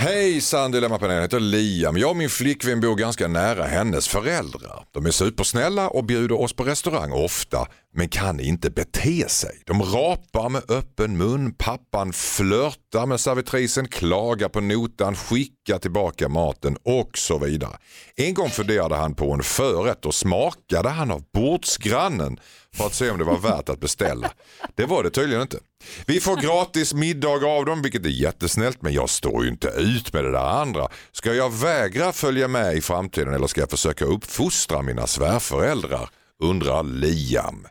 Hejsan Dilemmapanelen, jag heter Liam. Jag och min flickvän bor ganska nära hennes föräldrar. De är supersnälla och bjuder oss på restaurang ofta, men kan inte bete sig. De rapar med öppen mun, pappan flörtar med servitrisen, klagar på notan, skickar tillbaka maten och så vidare. En gång funderade han på en förrätt och smakade han av bordsgrannen för att se om det var värt att beställa. Det var det tydligen inte. Vi får gratis middag av dem vilket är jättesnällt men jag står ju inte ut med det där andra. Ska jag vägra följa med i framtiden eller ska jag försöka uppfostra mina svärföräldrar? Undrar Liam.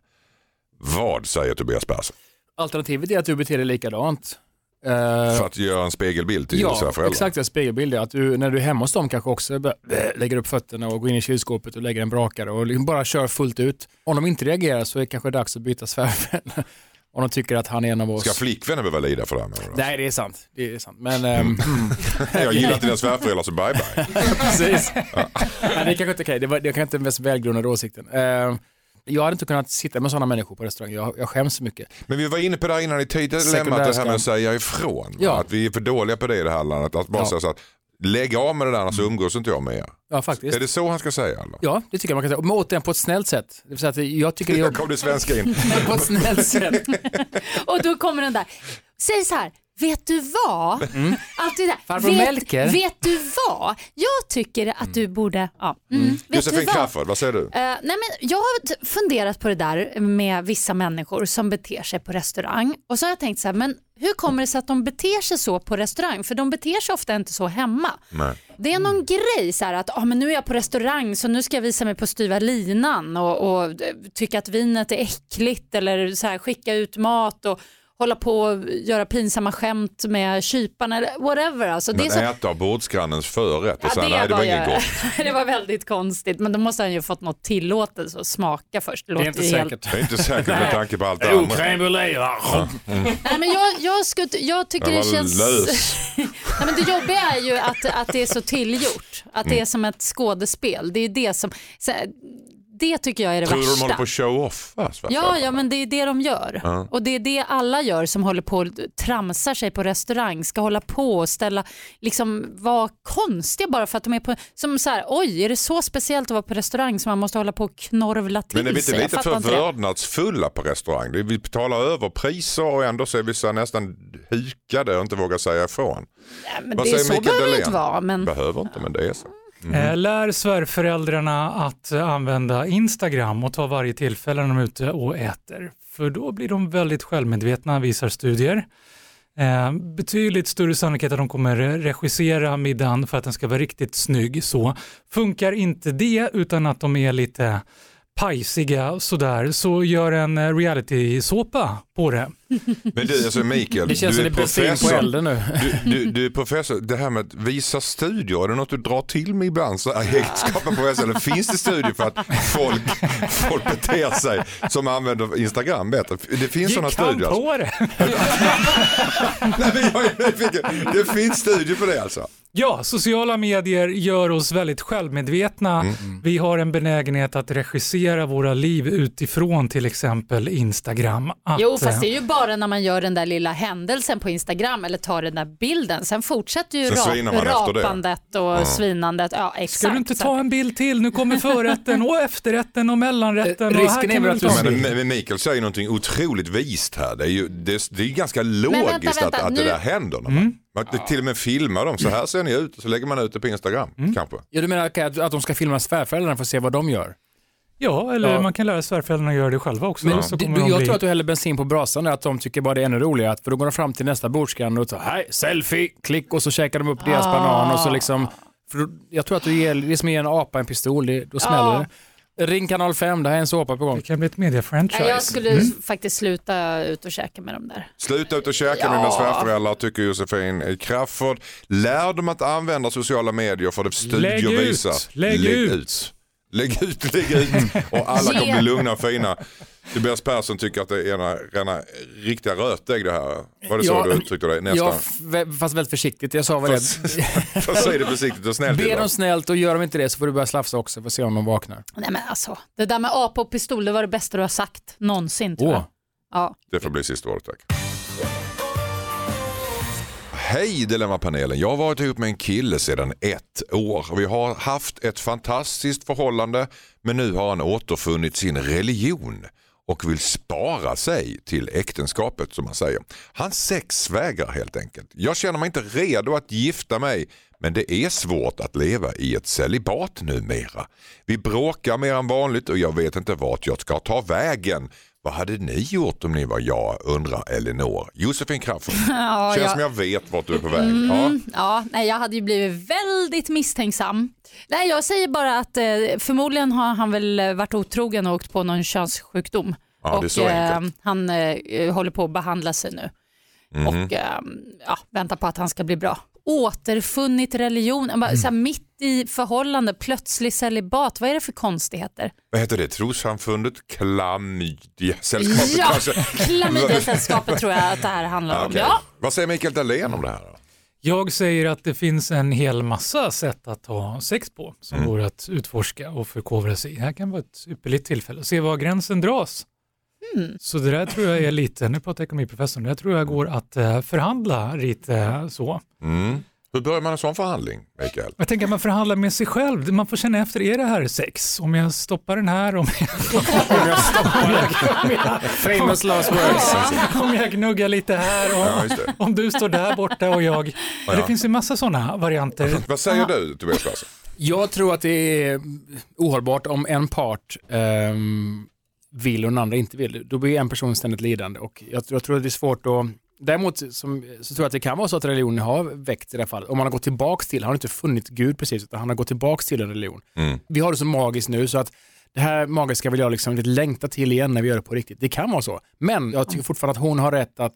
Vad säger Tobias Persson? Alternativet är att du beter dig likadant. Eh, För att göra en spegelbild till ja, svärföräldrar? exakt. En spegelbild är att du, när du är hemma hos dem kanske också äh, lägger upp fötterna och går in i kylskåpet och lägger en brakare och liksom bara kör fullt ut. Om de inte reagerar så är det kanske dags att byta svärföräldrar. Om de tycker att han är en av oss. Ska flickvännen behöva lida för det här? du? Nej, det är sant. Det är sant. Men, ehm, Jag gillar inte dina svärföräldrar så bye bye. Precis. Men det är kanske inte okej. Det, var, det är kanske inte den mest välgrundade åsikten. Jag hade inte kunnat sitta med sådana människor på restaurang. Jag, jag skäms så mycket. Men vi var inne på det här innan i tidigare dilemmat, det här med att säga ifrån. Ja. Att vi är för dåliga på det i det här landet. Att bara Ja. säga så att lägg av med det där annars umgås inte jag med er. Ja, faktiskt. Är det så han ska säga? Eller? Ja, det tycker jag man kan säga. Men återigen på ett snällt sätt. Det vill säga att jag tycker det är Där kom det svenska in. på ett snällt sätt. Och då kommer den där. Säg så här, Vet du vad? Allt det där. Farbror vet, Melker. vet du vad? Jag tycker att du borde... Ja. Mm. Vet du Josefin vad? Crafoord, vad säger du? Eh, nej men jag har funderat på det där med vissa människor som beter sig på restaurang och så har jag tänkt så här, men hur kommer det sig att de beter sig så på restaurang? För de beter sig ofta inte så hemma. Nej. Det är någon grej så här att ah, men nu är jag på restaurang så nu ska jag visa mig på styva linan och, och eh, tycka att vinet är äckligt eller så här, skicka ut mat och hålla på och göra pinsamma skämt med kyparna eller whatever. Alltså, det är Men så... äta av bordsgrannens förrätt och Ja, säga nej det var inget gott. det var väldigt konstigt men då måste han ju fått något tillåtelse att smaka först. Det, Det är inte helt säkert. Det är inte säkert med tanke på allt det andra. crème brûlée, va? Nej, men jag, jag, skulle, jag tycker det var känns... lös. Nej, men det jobbiga är ju att, att det är så tillgjort. Att Mm. det är som ett skådespel. Det är det som... Så, det tycker jag är det Tror du de värsta. håller på att show off? va, Sverige? Ja, ja, men det är det de gör. Ja. Och det är det alla gör som håller på och tramsar sig på restaurang. Ska hålla på och ställa, liksom vara konstiga bara för att de är på, som så här, oj, är det så speciellt att vara på restaurang som man måste hålla på och knorvla till Men är vi sig? lite fattar för inte det. vördnadsfulla på restaurang? Är- Vi betalar över priser och ändå så är vi så nästan hukade och inte vågar säga ifrån. Nej, men Vad det, säger så Mikael behöver det inte vara. Men... Behöver inte men det är så. Mm. Lär svärföräldrarna att använda Instagram och ta varje tillfälle när de är ute och äter. För då blir de väldigt självmedvetna, visar studier. Eh, betydligt större sannolikhet att de kommer regissera middagen för att den ska vara riktigt snygg. Så funkar inte det utan att de är lite pajsiga sådär så gör en eh, reality-såpa på det. Men du, alltså Mikael, Det känns du som är det är bensin på professor. elden nu. Du, du, du är professor, det här med att visa studier, är det något du drar till med ibland? Så här, egenskapen professor, eller finns det studier för att folk, folk beter sig som använder Instagram bättre? Det finns sådana Gick han studier. Alltså. på det? Nej, men jag är nyfiken. Det finns studier på det alltså? Ja, sociala medier gör oss väldigt självmedvetna. Mm. Vi har en benägenhet att regissera våra liv utifrån till exempel Instagram. Att, Jo, fast det är ju bara när man gör den där lilla händelsen på Instagram eller tar den där bilden. Sen fortsätter ju Sen rap det. rapandet och svinandet. Ja, exakt. Ska du inte ta att- en bild till? Nu kommer förrätten och efterrätten och mellanrätten. Eh, och risken här är kan väl du att du Men, Mikael säger någonting otroligt vist här. Det är ju det, det är ganska vänta, logiskt vänta, att, att det nu- där händer. Mm. Man man till och med filmar dem, så här ser ni ut, så lägger man ut det på Instagram Mm. kanske. Ja, du menar att, att de ska filma svärföräldrarna för att se vad de gör? Ja, eller Ja. man kan lära svärföräldrarna att göra det själva också. Men så du, kommer de jag bli... tror att du häller bensin på brasan där, att de tycker bara det är ännu roligare. För då går de fram till nästa bordsgranne och så hej, selfie, klick och så käkar de upp deras Ah. banan och så liksom. För då, jag tror att du ger, det är som att ge en apa en pistol, det, då smäller Ja. det. Ring kanal 5, det här är en såpa på gång. Det kan bli ett mediafranchise. Jag skulle Mm. faktiskt sluta ut och käka med dem där. Sluta ut och käka med dina svärföräldrar tycker Josefin Crafoord. Lär dem att använda sociala medier för det studier Lägg ut, visar. lägg ut. Lägg ut, lägg ut och alla kommer bli lugna och fina. Tobias Persson tycker att det är ena, rena riktiga rötägg det här. Var det så Ja, du uttryckte dig? Nästan. Ja, fast väldigt försiktigt. Jag sa väl det. Fast säg det försiktigt och snällt. Be dem snällt och gör de inte det så får du börja slafsa också för att se om de vaknar. Nej men alltså, det där med apa och pistol, det var det bästa du har sagt någonsin tror Åh. jag. Ja. Det får bli sista ordet tack. Hej Dilemmapanelen, jag har varit ihop med en kille sedan ett år. Vi har haft ett fantastiskt förhållande men nu har han återfunnit sin religion och vill spara sig till äktenskapet som man säger. Han sexvägrar helt enkelt. Jag känner mig inte redo att gifta mig men det är svårt att leva i ett celibat numera. Vi bråkar mer än vanligt och jag vet inte vart jag ska ta vägen. Vad hade ni gjort om ni var jag, undrar Elinor. Josefin Crafoord. Ja, Känns jag- som jag vet vart du är på väg. Mm, Ja. ja, nej, jag hade ju blivit väldigt misstänksam. Nej, jag säger bara att eh, förmodligen har han väl eh, varit otrogen och åkt på någon könssjukdom. Ja, och eh, han eh, håller på att behandla sig nu Mhm. och eh, ja, väntar på att han ska bli bra. Återfunnit religion, bara, Mm. så här, mitt i förhållande, plötslig celibat, vad är det för konstigheter? Vad heter det? Trossamfundet? Klamydia-sällskapet Ja, kanske? klamydiasällskapet tror jag att det här handlar om. Okej. Ja. Vad säger Mikael Dahlén om det här? Då? Jag säger att det finns en hel massa sätt att ha sex på som Mm. går att utforska och förkovra sig i. Det här kan vara ett ypperligt tillfälle att se var gränsen dras. Mm. Så det där tror jag är lite, nu pratar ekonomiprofessorn, det där tror jag går att eh, förhandla lite så. Mm. Hur börjar man en sån förhandling, Mikael? Jag tänker att man förhandlar med sig själv. Man får känna efter, är det här sex? Om jag stoppar den här, om jag, Om jag stoppar Famous last words. om jag gnuggar lite här, Ja, och, det. om du står där borta och jag. Ja. Det finns ju massa sådana varianter. Vad säger du, Tobias? Jag tror att det är ohållbart om en part ehm, vill och den andra inte vill. Då blir en person ständigt lidande och jag, jag tror att det är svårt att Däremot som, så tror jag att det kan vara så att religionen har väckt i det här fallet. Om man har gått tillbaks till, han har inte funnit Gud precis, utan han har gått tillbaks till en religion. Mm. Vi har det så magiskt nu så att det här magiska vill jag liksom lite längta till igen när vi gör det på riktigt. Det kan vara så. Men jag tycker fortfarande att hon har rätt att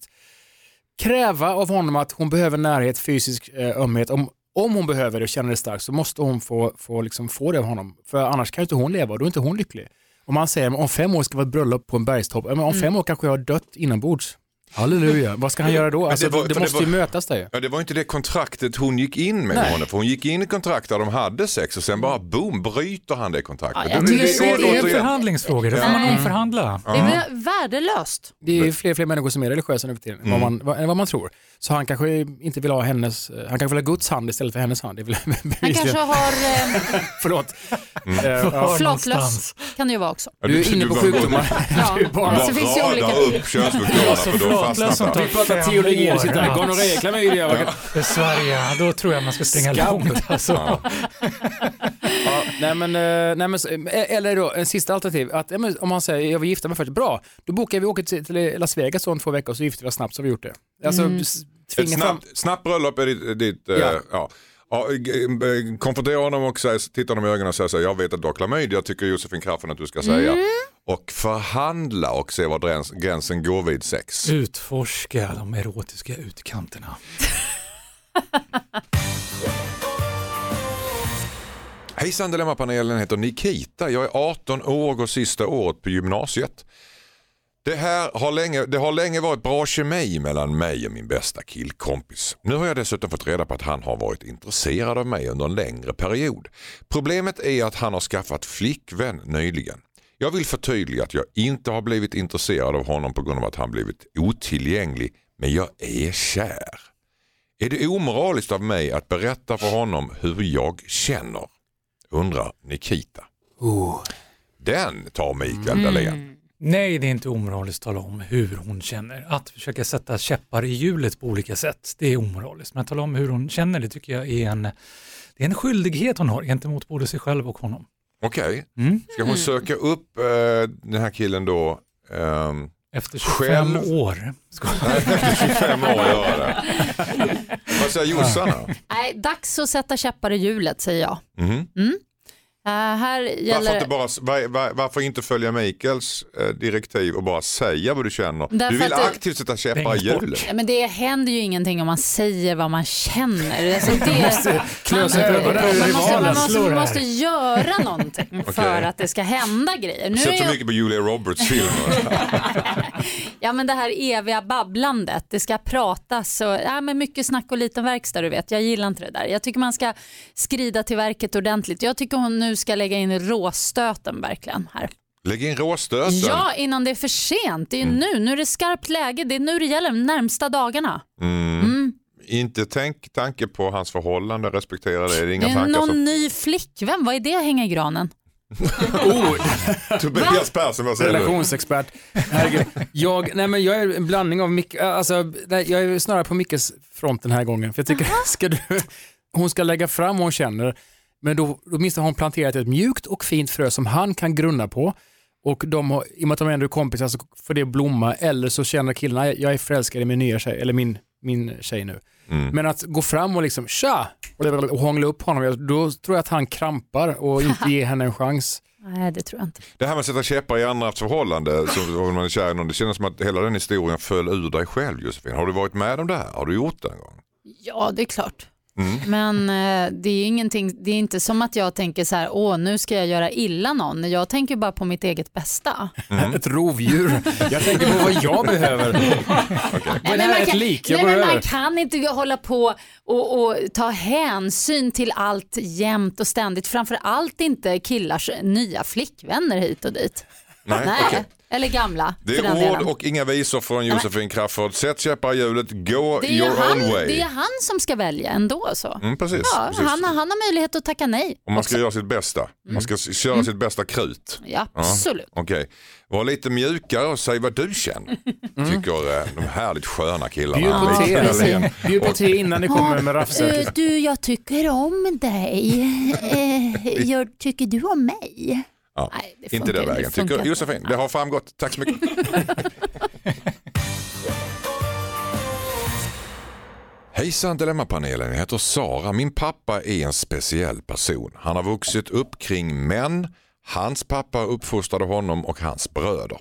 kräva av honom att hon behöver närhet, fysisk eh, ömhet. Om, om hon behöver det och känner det starkt så måste hon få, få, liksom få det av honom. För annars kan ju inte hon leva och då är inte hon lycklig. Om han säger om fem år ska vara ett bröllop på en bergstopp, om fem år kanske jag har dött inombords. Halleluja, vad ska han göra då? Alltså, det var- det, för det måste ju var- mötas där ju. Ja, det var inte det kontraktet hon gick in med Nej. honom. För hon gick in i kontrakt där de hade sex och sen bara boom, bryter han det kontraktet. Ja, det Det är en förhandlingsfråga, då får man omförhandla. Det är värdelöst. Det är fler och fler människor som är religiösa nu för tiden, än vad, man, vad, vad man tror. Så han kanske inte vill ha hennes, han kanske vill ha Guds hand istället för hennes hand. Det väl Han kanske har eh, Förlåt. Mm. Eh, ja. Var flatlös, kan det ju vara också. Du är inne på sjukdomar. Ja. Du är bara- Alltså, det finns ju Bara olika... rada upp könssjukdomarna för då flatlös som fastnar tar Vi pratar fem teologi, år. sitter här. Gonorré, klamydia. vad kan- Besvärja, då tror jag man ska springa långt. Alltså. Ja, nej men, eh, nej men, eh, eller då en sista alternativ, att, ja, om man säger jag vill gifta mig först, bra, då bokar vi åker till, Las Vegas om två veckor och så gifter vi oss snabbt så har vi gjort det. Alltså s- Ett snabbt, snabbt bröllop är ditt... ditt eh, Ja. ja. Ja, g- eh, konfrontera honom och säga, titta honom i ögonen och säga så här, jag vet att du har klamydia, tycker Josefin Crafoord att du ska säga. Mm. Och förhandla och se var gräns, gränsen går vid sex. Utforska de erotiska utkanterna. Hejsan Dilemmapanelen heter Nikita. Jag är 18 år och går sista året på gymnasiet. Det, här har länge, det har länge varit bra kemi mellan mig och min bästa killkompis. Nu har jag dessutom fått reda på att han har varit intresserad av mig under en längre period. Problemet är att han har skaffat flickvän nyligen. Jag vill förtydliga att jag inte har blivit intresserad av honom på grund av att han blivit otillgänglig, men jag är kär. Är det omoraliskt av mig att berätta för honom hur jag känner? Undrar Nikita. Den tar Mikael Dahlén. Nej, det är inte omoraliskt att tala om hur hon känner. Att försöka sätta käppar i hjulet på olika sätt, det är omoraliskt. Men att tala om hur hon känner, det tycker jag är en, det är en skyldighet hon har gentemot både sig själv och honom. Okej, Mm. ska hon söka upp eh, den här killen då? ehm, Efter 25 Själv- år. Ska... efter 25 år göra det. Vad säger Jossan? Nej, dags att sätta käppar i hjulet säger jag. Mhm. Eh, här Varför, gäller inte bara, var, var, varför inte följa Mikaels eh, direktiv och bara säga vad du känner? Därför du vill att det- aktivt sätta käppar i hjulet. Ja, men det händer ju ingenting om man säger vad man känner. Alltså det, klö sig man, måste, man, måste, man måste göra någonting för att det ska hända grejer. Nu Sett är så jag, mycket på Julia Roberts filmer. ja, men det här eviga babblandet, det ska pratas och ja, men mycket snack och liten verkstad du vet. Jag gillar inte det där. Jag tycker man ska skrida till verket ordentligt. Jag tycker hon nu ska lägga in råstöten verkligen här. Lägg in råstöten. Ja, innan det är för sent. Det är ju nu. Nu är det skarpt läge. Det är nu det gäller, de närmsta dagarna. Mm. Inte tänk tanke på hans förhållande, respektera det. Det är Det inga är tankar någon som... ny flickvän. Vad är det att hänga i granen? oh, Tobias Persson, vad säger du? relationsexpert. Herregud. Jag, nej men jag är en blandning av Micke, alltså, nej, jag är snarare på Mickes front den här gången. För jag tycker, ska du, hon ska lägga fram vad hon känner, men då, då minst har hon planterat ett mjukt och fint frö som han kan grunna på. Och de har, i och med att de ändå är kompisar så får det blomma, eller så känner killen, "Nej, jag är förälskad i min nya tjej, eller min, min tjej nu. Mm. Men att gå fram och liksom tja, och hångla upp honom, då tror jag att han krampar och inte ger henne en chans. Nej, det tror jag inte. Det här med att sätta käppar i andras förhållande, om man är kär i någon, det känns som att hela den historien föll ur dig själv Josefin. Har du varit med om det här? Har du gjort det en gång? Ja, det är klart. Mm. Men eh, det är ingenting, det är inte som att jag tänker så här, åh nu ska jag göra illa någon. Jag tänker bara på mitt eget bästa. Ett rovdjur. Jag tänker på vad jag behöver. Är det Nej, här? man Ett kan- lik? Jag Nej, men man kan inte hålla på och, och ta hänsyn till allt jämt och ständigt. Framför allt inte killars nya flickvänner hit och dit. Nej, Nej. okej. Eller gamla. Det är ord delen. och inga visor från Josefin Crafoord. Sätt käppar i hjulet, go det är, ju your han, own way. det är han som ska välja ändå. Så. Mm, precis, ja, precis. Han, han har möjlighet att tacka nej. Och man ska göra sitt bästa. Man ska s- köra sitt bästa krut. Ja, absolut. Okej, var lite mjukare och säg vad du känner. Tycker eh, de härligt sköna killarna. Bjud på te. Innan ni kommer med Eh, raffsöket. du, jag tycker om dig. Eh, jag, tycker du om mig? Ja, Nej, det inte den vägen. Tycker. Josefin, det har framgått. Tack så mycket. Hejsan Dilemmapanelen, jag heter Sara. Min pappa är en speciell person. Han har vuxit upp kring män. Hans pappa uppfostrade honom och hans bröder.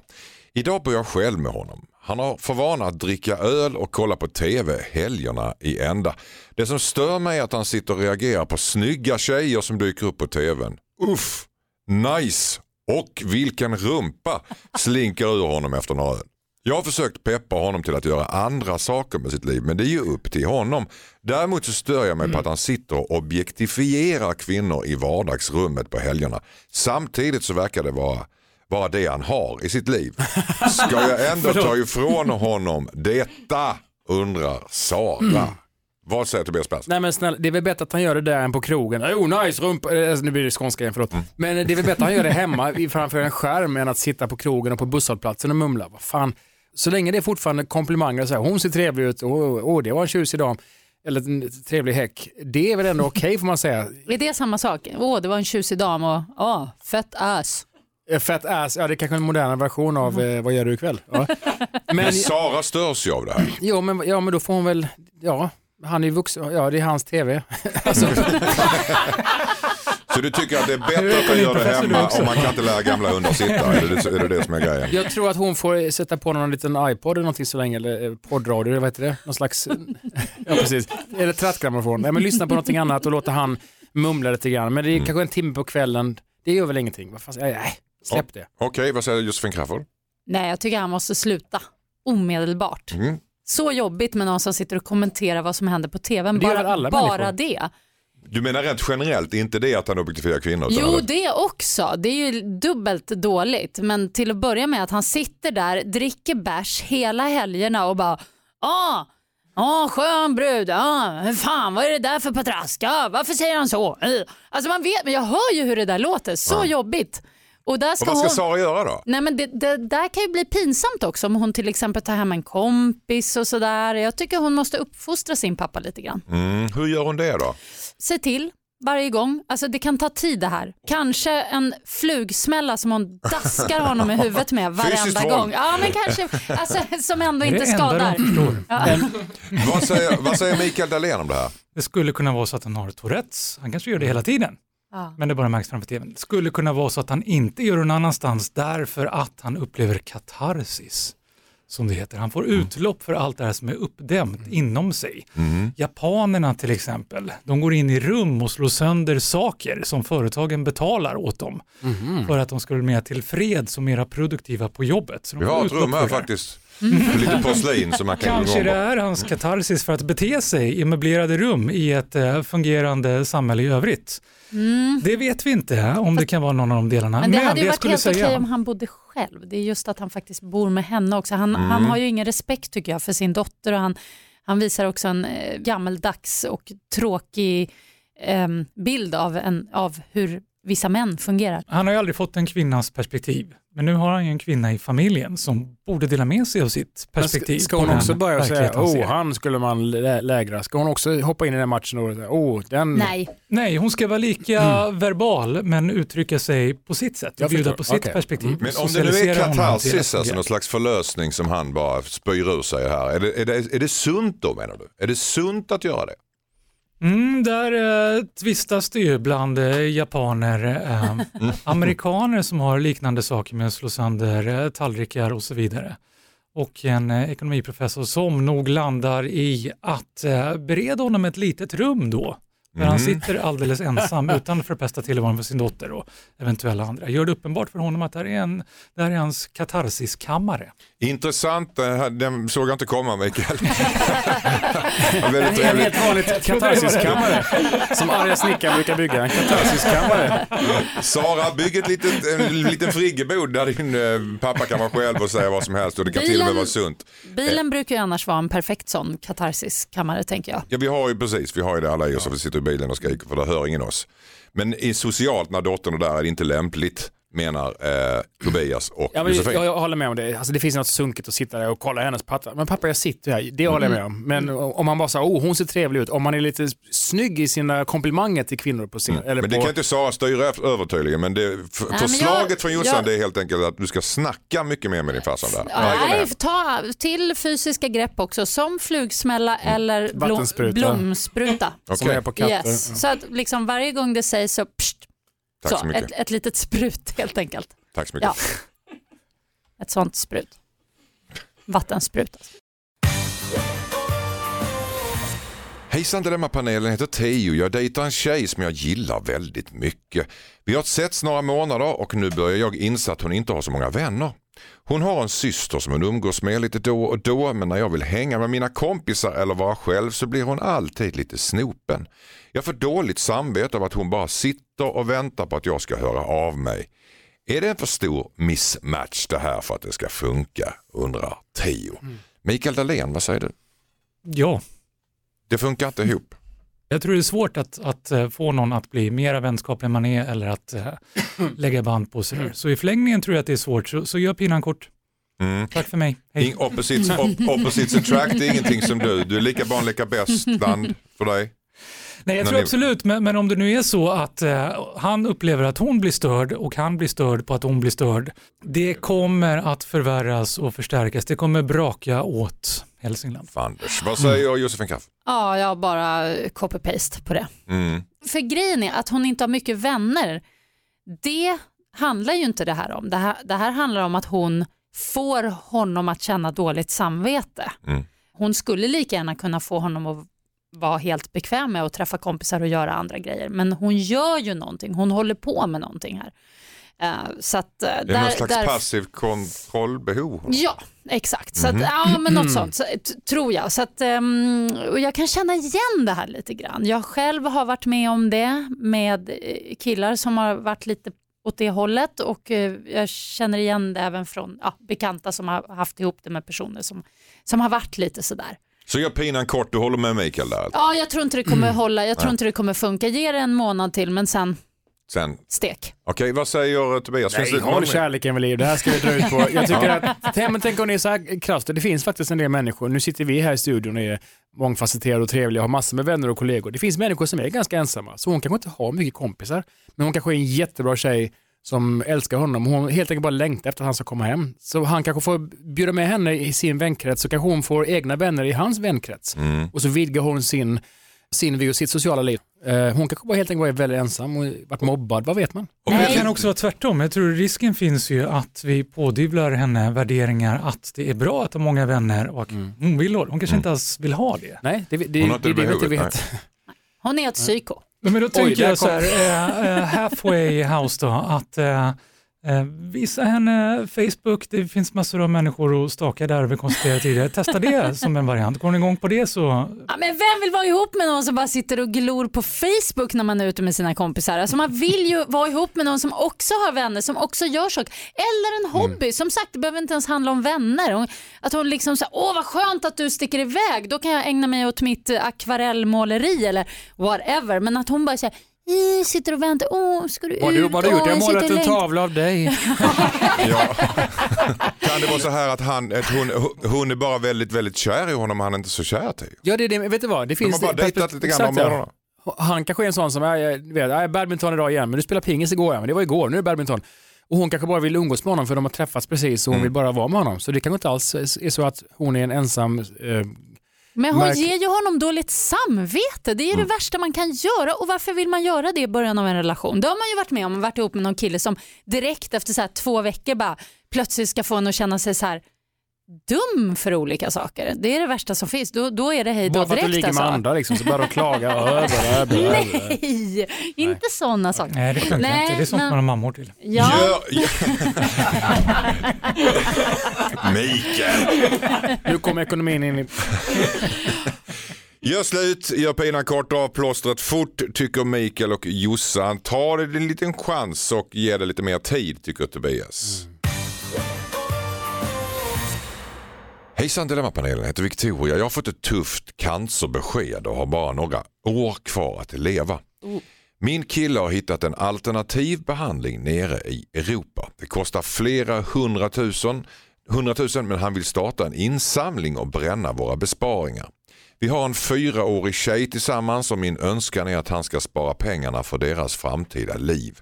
Idag bor jag själv med honom. Han har för vana att dricka öl och kolla på TV helgerna i ända. Det som stör mig är att han sitter och reagerar på snygga tjejer som dyker upp på TVn. Uff, nice och vilken rumpa slinker ur honom efter några öl. Jag har försökt peppa honom till att göra andra saker med sitt liv men det är ju upp till honom. Däremot så stör jag mig på att han sitter och objektifierar kvinnor i vardagsrummet på helgerna. Samtidigt så verkar det vara, vara det han har i sitt liv. Ska jag ändå ta ifrån honom detta? Undrar Sara. Vad säger Tobias Persson? Nej men snälla, det är väl bättre att han gör det där än på krogen. Oh nice rumpa, Eh, alltså, nu blir det skånska igen, förlåt. Men det är väl bättre att han gör det hemma framför en skärm än att sitta på krogen och på busshållplatsen och mumla. Vad fan. Så länge det är fortfarande komplimanger, så här, hon ser trevlig ut, åh oh, det var en tjusig dam, eller en trevlig häck. Det är väl ändå okej får man säga. Är det samma sak? Åh, det var en tjusig dam och åh, fett ass. Eh, Fett ass, ja det är kanske en modernare version av eh, vad gör du ikväll? Ja. Men, Men Sara störs ju av det här. jo, men, ja men då får hon väl, ja, han är ju vuxen, ja det är hans tv. Alltså, Så du tycker att det är bättre att han gör det hemma och man kan inte lära gamla hundar sitta? Är det, är det det som är grejen? Jag tror att hon får sätta på någon liten iPod eller någonting så länge, eller eh, poddradio, eller vad heter det? Någon slags, ja precis, eller trattgrammofon. Nej men lyssna på någonting annat och låta han mumla lite grann. Men det är kanske en timme på kvällen, det gör väl ingenting. Vad fan, nej, släpp det. Okej, vad säger Josefin Crafoord? Nej, jag tycker han måste sluta omedelbart. Mm. Så jobbigt med någon som sitter och kommenterar vad som händer på tvn. Det Bara, alla bara människor? det. Du menar rent generellt, inte det att han objektifierar kvinnor? Jo, att- det också. Det är ju dubbelt dåligt. Men till att börja med att han sitter där, dricker bärs hela helgerna och bara ah, ah, skön brud, ah, fan vad är det där för patrask, ah, varför säger han så? Alltså man vet, men jag hör ju hur det där låter, så jobbigt. Och, där Och ska vad ska hon... Sara göra då? Nej men det, det där kan ju bli pinsamt också om hon till exempel tar hem en kompis och sådär. Jag tycker hon måste uppfostra sin pappa lite grann. Mm, hur gör hon det då? Se till varje gång. Alltså det kan ta tid det här. Kanske en flugsmälla som hon daskar honom i huvudet med varenda gång. Ja men kanske, alltså, som ändå inte skadar. säger, vad säger Mikael Dahlén om det här? Det skulle kunna vara så att han har Tourettes. Han kanske gör det hela tiden. Ja. Men det bara märks framför tvn. Det skulle kunna vara så att han inte gör det någon annanstans därför att han upplever katarsis. Som det heter. Han får utlopp för allt det här som är uppdämt inom sig. Japanerna till exempel, de går in i rum och slår sönder saker som företagen betalar åt dem. För att de ska bli mer tillfreds och mera produktiva på jobbet. Så de Vi har ett rum här faktiskt. Med lite porslin som man kan Kanske det är hans katarsis för att bete sig i möblerade rum i ett eh, fungerande samhälle i övrigt. Det vet vi inte om det kan vara någon av de delarna. Men det hade ju varit helt okej om han bodde själv. Det är just att han faktiskt bor med henne också. Han, han har ju ingen respekt tycker jag för sin dotter och han, han visar också en eh, gammeldags och tråkig em, bild av, en, av hur vissa män fungerar. han har ju aldrig fått en kvinnas perspektiv. Men nu har han ju en kvinna i familjen som borde dela med sig av sitt perspektiv. Ska, ska hon också börja säga, oh han skulle man lä- lägra. Ska hon också hoppa in i den matchen och säga, oh den... Nej, Nej, hon ska vara lika verbal men uttrycka sig på sitt sätt Jag bjuda förstår. på sitt Okej. perspektiv. Men om det nu är katarsis, alltså någon slags förlösning som han bara spyr ur sig här. Är det, är, det, är det sunt då menar du? Är det sunt att göra det? Mm, där eh, tvistas det ju bland eh, japaner, eh, amerikaner som har liknande saker med att slå sönder eh, tallrikar och så vidare. Och en eh, ekonomiprofessor som nog landar i att eh, bereda honom ett litet rum då, Där han sitter alldeles ensam utan att förpesta tillvaron för sin dotter och eventuella andra. Gör det uppenbart för honom att det här är, en, det här är hans katarsiskammare. Intressant, eh, den såg jag inte komma Mikael. Väldigt Det är en helt vanligt katarsiskammare som arga snickare brukar bygga. En katarsiskammare. Sara, bygg ett litet, en liten friggebod där din eh, pappa kan vara själv och säga vad som helst och det kan till och med Bilen- vara sunt. Bilen brukar ju annars vara en perfekt sån katarsiskammare tänker jag. Ja vi har ju precis, vi har ju det alla i oss och vi sitter bilen och skriker för då hör ingen oss. Men i socialt när dottern är där är det inte lämpligt menar eh, Tobias och Ja, men, Josefin. jag, jag håller med om det. Alltså, det finns något sunkigt att sitta där och kolla hennes patta. Men pappa jag sitter här, det håller jag med om. Men om man bara säger oh hon ser trevlig ut, om man är lite snygg i sina komplimanger till kvinnor på scen. Eller Mm. Men det på, kan inte Sara styra över tydligen. Men det, f- men förslaget jag- från Jossan jag- det är helt enkelt att du ska snacka mycket mer med din farsa där. Ja, nej, ta till fysiska grepp också som flugsmälla eller blom, blomspruta. som är på katter. Yes. Så att liksom varje gång det sägs så, pst, Tack så, så mycket. ett, ett litet sprut helt enkelt. Tack så mycket. Ja. Ett sånt sprut. Vattensprut. alltså. Hejsan Dilemmapanelen heter Teo. Jag dejtar en tjej som jag gillar väldigt mycket. Vi har setts några månader och nu börjar jag inse att hon inte har så många vänner. Hon har en syster som hon umgås med lite då och då men när jag vill hänga med mina kompisar eller vara själv så blir hon alltid lite snopen. Jag får dåligt samvete av att hon bara sitter och väntar på att jag ska höra av mig. Är det en för stor mismatch det här för att det ska funka? undrar Teo. Mikael Dahlén, vad säger du? Ja, Det funkar inte ihop. Jag tror det är svårt att, att eh, få någon att bli mera vänskaplig än man är eller att eh, lägga band på sig. Så i förlängningen tror jag att det är svårt, så, så gör pinan kort. Mm. Tack för mig. Hej. Opposites, op, opposites attract är ingenting som du. Du är lika barn lika bäst land för dig. Nej, jag tror absolut, men, men om det nu är så att eh, han upplever att hon blir störd och han blir störd på att hon blir störd, det kommer att förvärras och förstärkas. Det kommer braka åt Hälsingland. Fanders. Vad säger Josefin Kraft? Ja, jag bara copy-paste på det. Mm. För grejen är att hon inte har mycket vänner. Det handlar ju inte det här om. Det här, det här handlar om att hon får honom att känna dåligt samvete. Mm. Hon skulle lika gärna kunna få honom att vara helt bekväm med att träffa kompisar och göra andra grejer. Men hon gör ju någonting, hon håller på med någonting här. Eh, så att, eh, Det är någon slags passiv kontrollbehov. Ja, exakt. Så att, ja, men något sånt så, t- tror jag. Så att, ehm, och jag kan känna igen det här lite grann. Jag själv har varit med om det med eh, killar som har varit lite åt det hållet och eh, jag känner igen det även från ja, bekanta som har haft ihop det med personer som, som har varit lite sådär. Så gör pinan kort, du håller med Mikael där. Ja, jag tror inte det kommer hålla, jag tror inte det kommer funka. Ge det en månad till men sen Sen, stek. okej vad säger Tobias? Finns Nej, det håll någon- kärleken vid liv. Det här ska vi dra ut på. Jag tycker att, men tänk om ni är så här krasst. Det finns faktiskt en del människor, nu sitter vi här i studion och är mångfacetterade och trevliga och har massor med vänner och kollegor. Det finns människor som är ganska ensamma, så hon kanske inte har mycket kompisar. Men hon kanske är en jättebra tjej som älskar honom. Hon helt enkelt bara längtar efter att han ska komma hem. Så han kanske får bjuda med henne i sin vänkrets så kanske hon får egna vänner i hans vänkrets. Mm. Och så vidgar hon sin, sin vy och sitt sociala liv. Eh, hon kanske bara helt enkelt är väldigt ensam och varit mobbad, vad vet man? Det kan också vara tvärtom. Jag tror risken finns ju att vi pådyvlar henne värderingar att det är bra att ha många vänner och att hon vill det. Hon kanske inte alls vill ha det. Nej, det, det, det, är det vi inte. Hon är ett psyko. Men då Oj, tänker jag så här, eh, eh, halfway house då, att eh, visa henne Facebook, det finns massor av människor att staka där, vi konstaterade tidigare. Testa det som en variant. Går ni igång på det så, Ja, men vem vill vara ihop med någon som bara sitter och glor på Facebook när man är ute med sina kompisar? Alltså man vill ju vara ihop med någon som också har vänner, som också gör saker. Eller en hobby. Som sagt, det behöver inte ens handla om vänner. Att hon liksom säger, åh vad skönt att du sticker iväg, då kan jag ägna mig åt mitt eh, akvarellmåleri eller whatever. Men att hon bara säger, "Eh, sitter och väntar, åh ska du Vad har du, ut? vad har du gjort? Jag har målat en längt." tavla av dig. Ja. kan det vara så här att, han, att hon, hon är bara väldigt, väldigt kär i honom och han är inte så kär till? Ja, det är det. Vet du vad? Det De finns... har bara det- dejtat lite grann Exakt, om morgonen. Han kanske är en sån som, jag, jag vet, jag är badminton idag igen, men du spelade pingis igår, ja, men det var igår, nu är det badminton. Och hon kanske bara vill umgås med honom för de har träffats precis och hon Mm. vill bara vara med honom. Så det kanske inte alls är så att hon är en ensam... Eh, Men hon Märk- ger ju honom dåligt samvete. Det är ju Mm. det värsta man kan göra. Och varför vill man göra det i början av en relation? Det har man ju varit med om. Man varit ihop med någon kille som direkt efter så två veckor bara plötsligt ska få en att känna sig så här dum för olika saker. Det är det värsta som finns. Då, då är det hej då Bara för att du direkt ligger med alltså. andra liksom, så börjar de klaga. över, över, över. Nej, inte sådana saker. Nej, det funkar Nej, inte. Det är sånt men- man har mammor till. Ja, Gör... Mikael! Nu kommer ekonomin in i... Gör slut, gör pinan kort, av plåstret fort tycker Mikael och Jossan. Ta det en liten chans och ge det lite mer tid tycker Tobias. Hejsan Dilemmapanelen, heter Victoria. Jag har fått ett tufft cancerbesked och har bara några år kvar att leva. Min kille har hittat en alternativ behandling nere i Europa. Det kostar flera hundratusen, hundratusen men han vill starta en insamling och bränna våra besparingar. Vi har en fyraårig tjej tillsammans och min önskan är att han ska spara pengarna för deras framtida liv.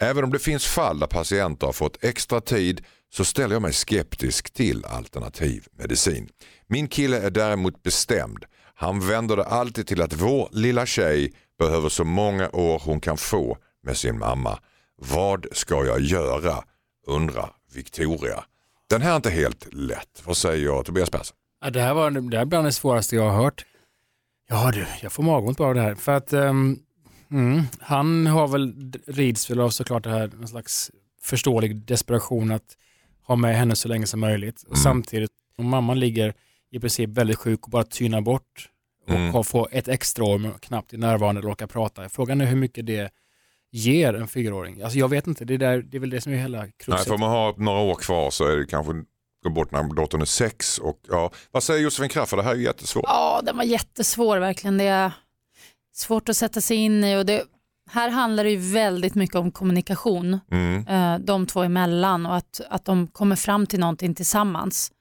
Även om det finns fall där patienter har fått extra tid så ställer jag mig skeptisk till alternativ medicin. Min kille är däremot bestämd. Han vänder det alltid till att vår lilla tjej behöver så många år hon kan få med sin mamma. Vad ska jag göra? undrar Victoria. Den här är inte helt lätt. Vad säger jag Tobias Persson? Ja, det här var det här är bland det svåraste jag har hört. Ja du, jag får magont bara av det här. För att um, mm, han har väl, rids väl av såklart det här, en slags förståelig desperation att ha med henne så länge som möjligt. Och samtidigt, om mamman ligger i princip väldigt sjuk och bara tynar bort och Mm. har får ett extra år med knappt är närvarande eller orkar prata. Frågan är hur mycket det ger en fyraåring. Alltså jag vet inte, det, är där, det är väl det som är hela Nej, kruxet. får man ha några år kvar så är det kanske gå bort när dottern är sex. Och, ja. Vad säger Josefin Crafoord? Det här är jättesvårt. Ja, den var jättesvår verkligen. Det är svårt att sätta sig in i och det, här handlar det ju väldigt mycket om kommunikation Mm. eh, de två emellan och att, att de kommer fram till någonting tillsammans.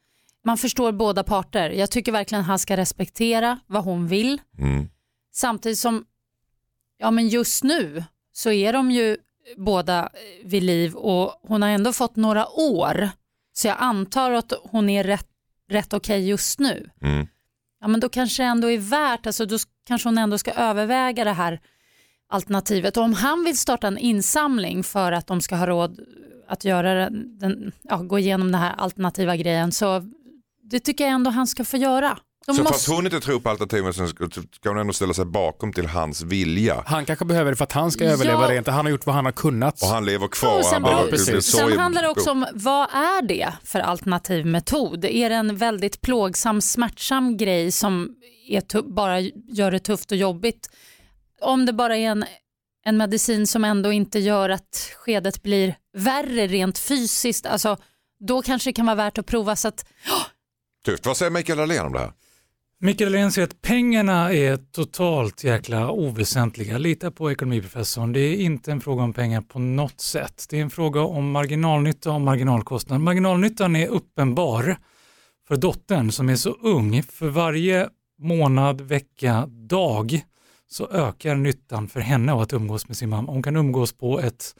Man förstår båda parter. Jag tycker verkligen han ska respektera vad hon vill. Mm. Samtidigt som, ja men just nu så är de ju båda eh, vid liv och hon har ändå fått några år. Så jag antar att hon är rätt, rätt okej just nu. Mm. Ja men då kanske det ändå är värt, alltså då kanske hon ändå ska överväga det här alternativet. Och om han vill starta en insamling för att de ska ha råd att göra den, den, ja, gå igenom den här alternativa grejen så det tycker jag ändå han ska få göra. De Så måste- fast hon inte tror på alternativen så ska hon ändå ställa sig bakom till hans vilja. Han kanske behöver det för att han ska Ja. överleva det. Inte han har gjort vad han har kunnat. Och han lever kvar. Och sen, han sen sorg- handlar det också om vad är det för alternativ metod? Är det en väldigt plågsam, smärtsam grej som bara gör det tufft och jobbigt? Om det bara är en, en medicin som ändå inte gör att skedet blir värre rent fysiskt, alltså, då kanske det kan vara värt att prova. Så att, Tufft. Vad säger Mikael Dahlén om det här? Mikael Dahlén säger att pengarna är totalt jäkla oväsentliga. Lita på ekonomiprofessorn. Det är inte en fråga om pengar på något sätt. Det är en fråga om marginalnytta och marginalkostnad. Marginalnyttan är uppenbar för dottern som är så ung. För varje månad, vecka, dag så ökar nyttan för henne av att umgås med sin mamma. Hon kan umgås på ett,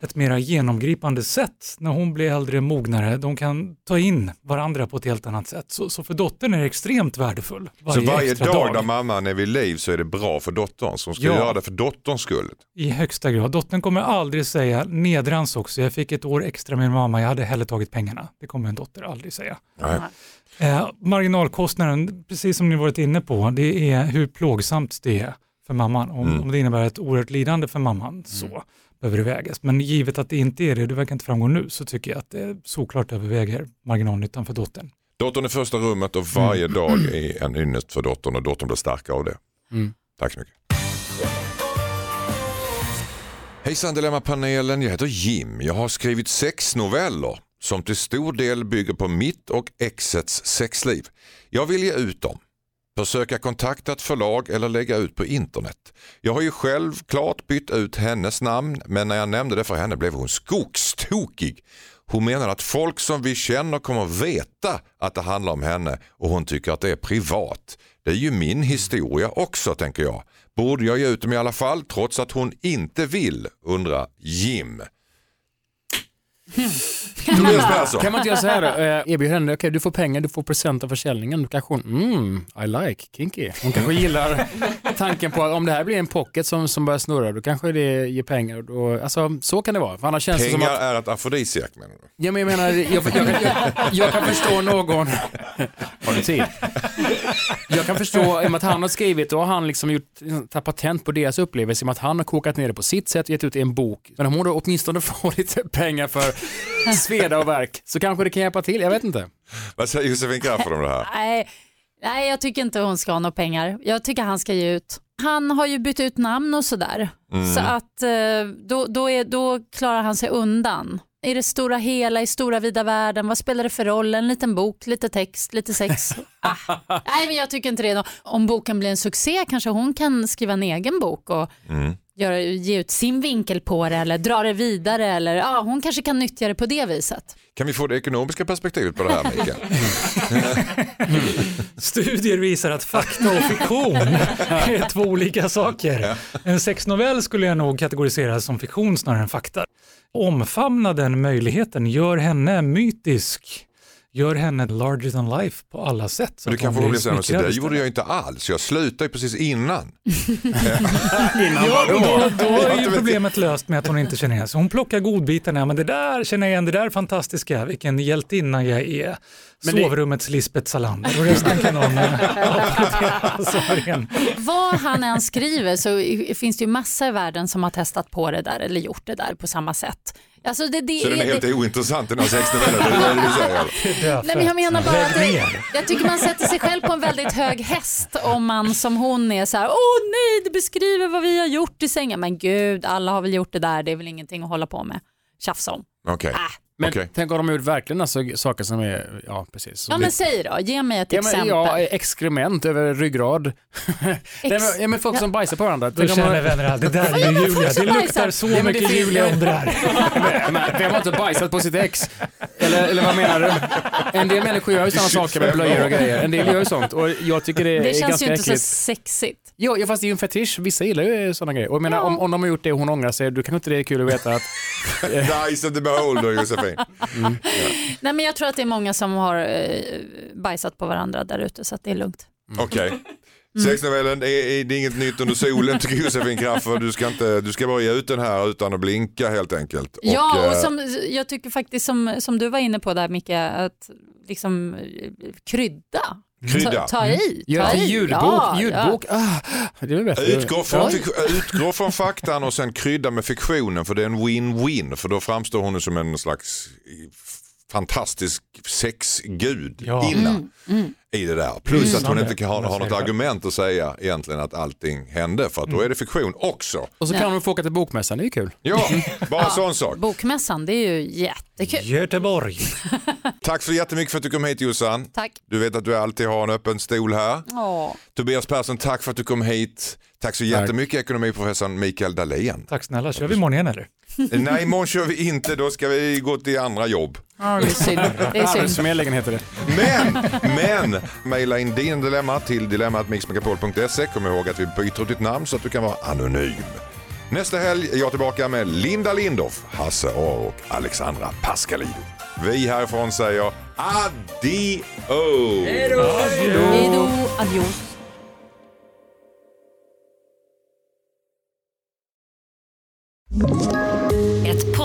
ett mera genomgripande sätt när hon blir äldre, mognare. De kan ta in varandra på ett helt annat sätt. Så, så för dottern är det extremt värdefull. så varje extra dag, där mamman är vid liv så är det bra för dottern. Så hon ska Ja. göra det för dotterns skull. I högsta grad. Dottern kommer aldrig säga nedrans också. Jag fick ett år extra med min mamma, jag hade hellre tagit pengarna. Det kommer en dotter aldrig säga. Nej. Eh, marginalkostnaden, precis som ni varit inne på, det är hur plågsamt det är för mamman. Om, Mm. om det innebär ett oerhört lidande för mamman så behöver det vägas. Men givet att det inte är det, det verkar inte framgå nu, så tycker jag att det såklart överväger marginalnyttan för dottern. Dottern är första rummet och varje dag är en ynnest för dottern och dottern blir starkare av det. Mm. Tack så mycket. Hejsan Dilemmapanelen, jag heter Jim. Jag har skrivit sex noveller som till stor del bygger på mitt och exets sexliv. Jag vill ge ut dem. Försöka kontakta ett förlag eller lägga ut på internet. Jag har ju självklart bytt ut hennes namn men när jag nämnde det för henne blev hon skogstokig. Hon menar att folk som vi känner kommer veta att det handlar om henne och hon tycker att det är privat. Det är ju min historia också tänker jag. Borde jag ge ut dem i alla fall trots att hon inte vill, undrar Jim. Tobias Persson. Kan man inte göra så här då? Eh, erbjuda henne, okej du får pengar, du får present av försäljningen. Kanske hon, mm, I like, kinky. Hon kanske gillar tanken på att om det här blir en pocket som, som börjar snurra, då kanske det ger pengar. Då, alltså, så kan det vara. För annars känns det som Pengar att, är ett afrodisiak menar du? ja, men jag menar, jag, jag, jag, jag kan förstå någon, har du tid? Jag kan förstå, i och med att han har skrivit, då har han liksom gjort, tagit patent på deras upplevelse, i och med att han har kokat ner det på sitt sätt och gett ut en bok. Men om hon då åtminstone får lite pengar för sveda och verk, så kanske det kan hjälpa till, jag vet inte. Vad säger Josefin Crafoord om det här? Nej, nej, jag tycker inte hon ska ha några pengar. Jag tycker han ska ge ut. Han har ju bytt ut namn och sådär. Mm. Så att eh, då, då, är, då klarar han sig undan. I det stora hela, i stora vida världen, vad spelar det för roll? En liten bok, lite text, lite sex. ah. Nej, men jag tycker inte det. Om boken blir en succé kanske hon kan skriva en egen bok och Mm. Göra, ge ut sin vinkel på det eller dra det vidare. Eller, ja, hon kanske kan nyttja det på det viset. Kan vi få det ekonomiska perspektivet på det här Mikael? Studier visar att fakta och fiktion är två olika saker. En sexnovell skulle jag nog kategorisera som fiktion snarare än fakta. Omfamna den möjligheten, gör henne mytisk, gör henne larger than life på alla sätt. så du att kan hon få blir bli sämre, så det gjorde jag inte alls. Jag slutade ju precis innan. Ja, och då, då är ju problemet löst med att hon inte känner igen sig. Hon plockar godbitarna, men det där känner jag igen, det där är fantastiska, vilken hjältinna jag är. Men det- Sovrummets Lisbeth Salander och resten kan någon applådera. Vad han än skriver så finns det ju massa i världen som har testat på det där eller gjort det där på samma sätt. Alltså det, det, Så den är helt det, ointressant den här sexnovellen, det är det du säger? eller? Nej, men jag menar bara att Lägg det, ner. jag tycker man sätter sig själv på en väldigt hög häst om man som hon är så här, åh nej, det beskriver vad vi har gjort i sängen. Men gud, alla har väl gjort det där, det är väl ingenting att hålla på med. Tjafsa om. Okej. Men Okej. tänk om de har gjort verkligen alltså, saker som är, ja precis. Ja men säg då, ge mig ett Ja, men, exempel. ja, exkrement över ryggrad. Nej, men, ja, men folk som bajsar på varandra. Då Tänk om man- känner vänner att det där är ju men Julia, folk det som luktar bajsar. så Ja, men det mycket finns- Julia om det. Men Vem har inte bajsat på sitt ex? Eller, eller vad menar du? En del människor gör ju sådana saker med blöjor och grejer. En del gör ju sånt och jag tycker det, det är känns ganska ju inte så äckligt. sexigt. Jo, ja, fast det är ju en fetisch. Vissa gillar ju sådana grejer. Och jag menar, om, om de har gjort det och hon ångrar sig, då kanske inte det är kul att veta att... Dice of the beholder Josefin. Nej men jag tror att det är många som har eh, bajsat på varandra där ute så att det är lugnt. Okej. Sexnovellen, det är, det är inget nytt under solen tycker Josefin Crafoord. Du ska, inte, du ska bara ge ut den här utan att blinka helt enkelt. ja, och eh, som, jag tycker faktiskt som, som du var inne på där Micke, att liksom eh, krydda. Krydda. Ta, ta i. Gör ta i. ljudbok. Ja, ljudbok. Ah, det är bättre. Utgå från, utgå från faktan och sen krydda med fiktionen för det är en win-win för då framstår hon som en slags fantastisk sexgud Ja. innan Mm, i det där. Plus att hon Mm. inte kan ha, har något argument att säga egentligen att allting hände för att då är det fiktion också. Och så kan hon få åka till bokmässan, det är ju kul. Ja, bara en sån sak. Bokmässan, det är ju jättekul. Göteborg. Tack så jättemycket för att du kom hit Jossan. Tack. Du vet att du alltid har en öppen stol här. Åh. Tobias Persson, tack för att du kom hit. Tack så jättemycket ekonomiprofessorn Mikael Dahlén. Tack snälla, kör vi imorgon igen eller? Nej, imorgon kör vi inte. Då ska vi gå till andra jobb. Ja, det är synd. Det är synd. Arbetsförmedlingen heter det. Men, men, mejla in din dilemma till dilemmatmixmegapol.se. Kom ihåg att vi byter ut ditt namn så att du kan vara anonym. Nästa helg är jag tillbaka med Linda Lindorff, Hasse Aro och Alexandra Pascalidou. Vi härifrån säger addio! Hej då, adios. Ett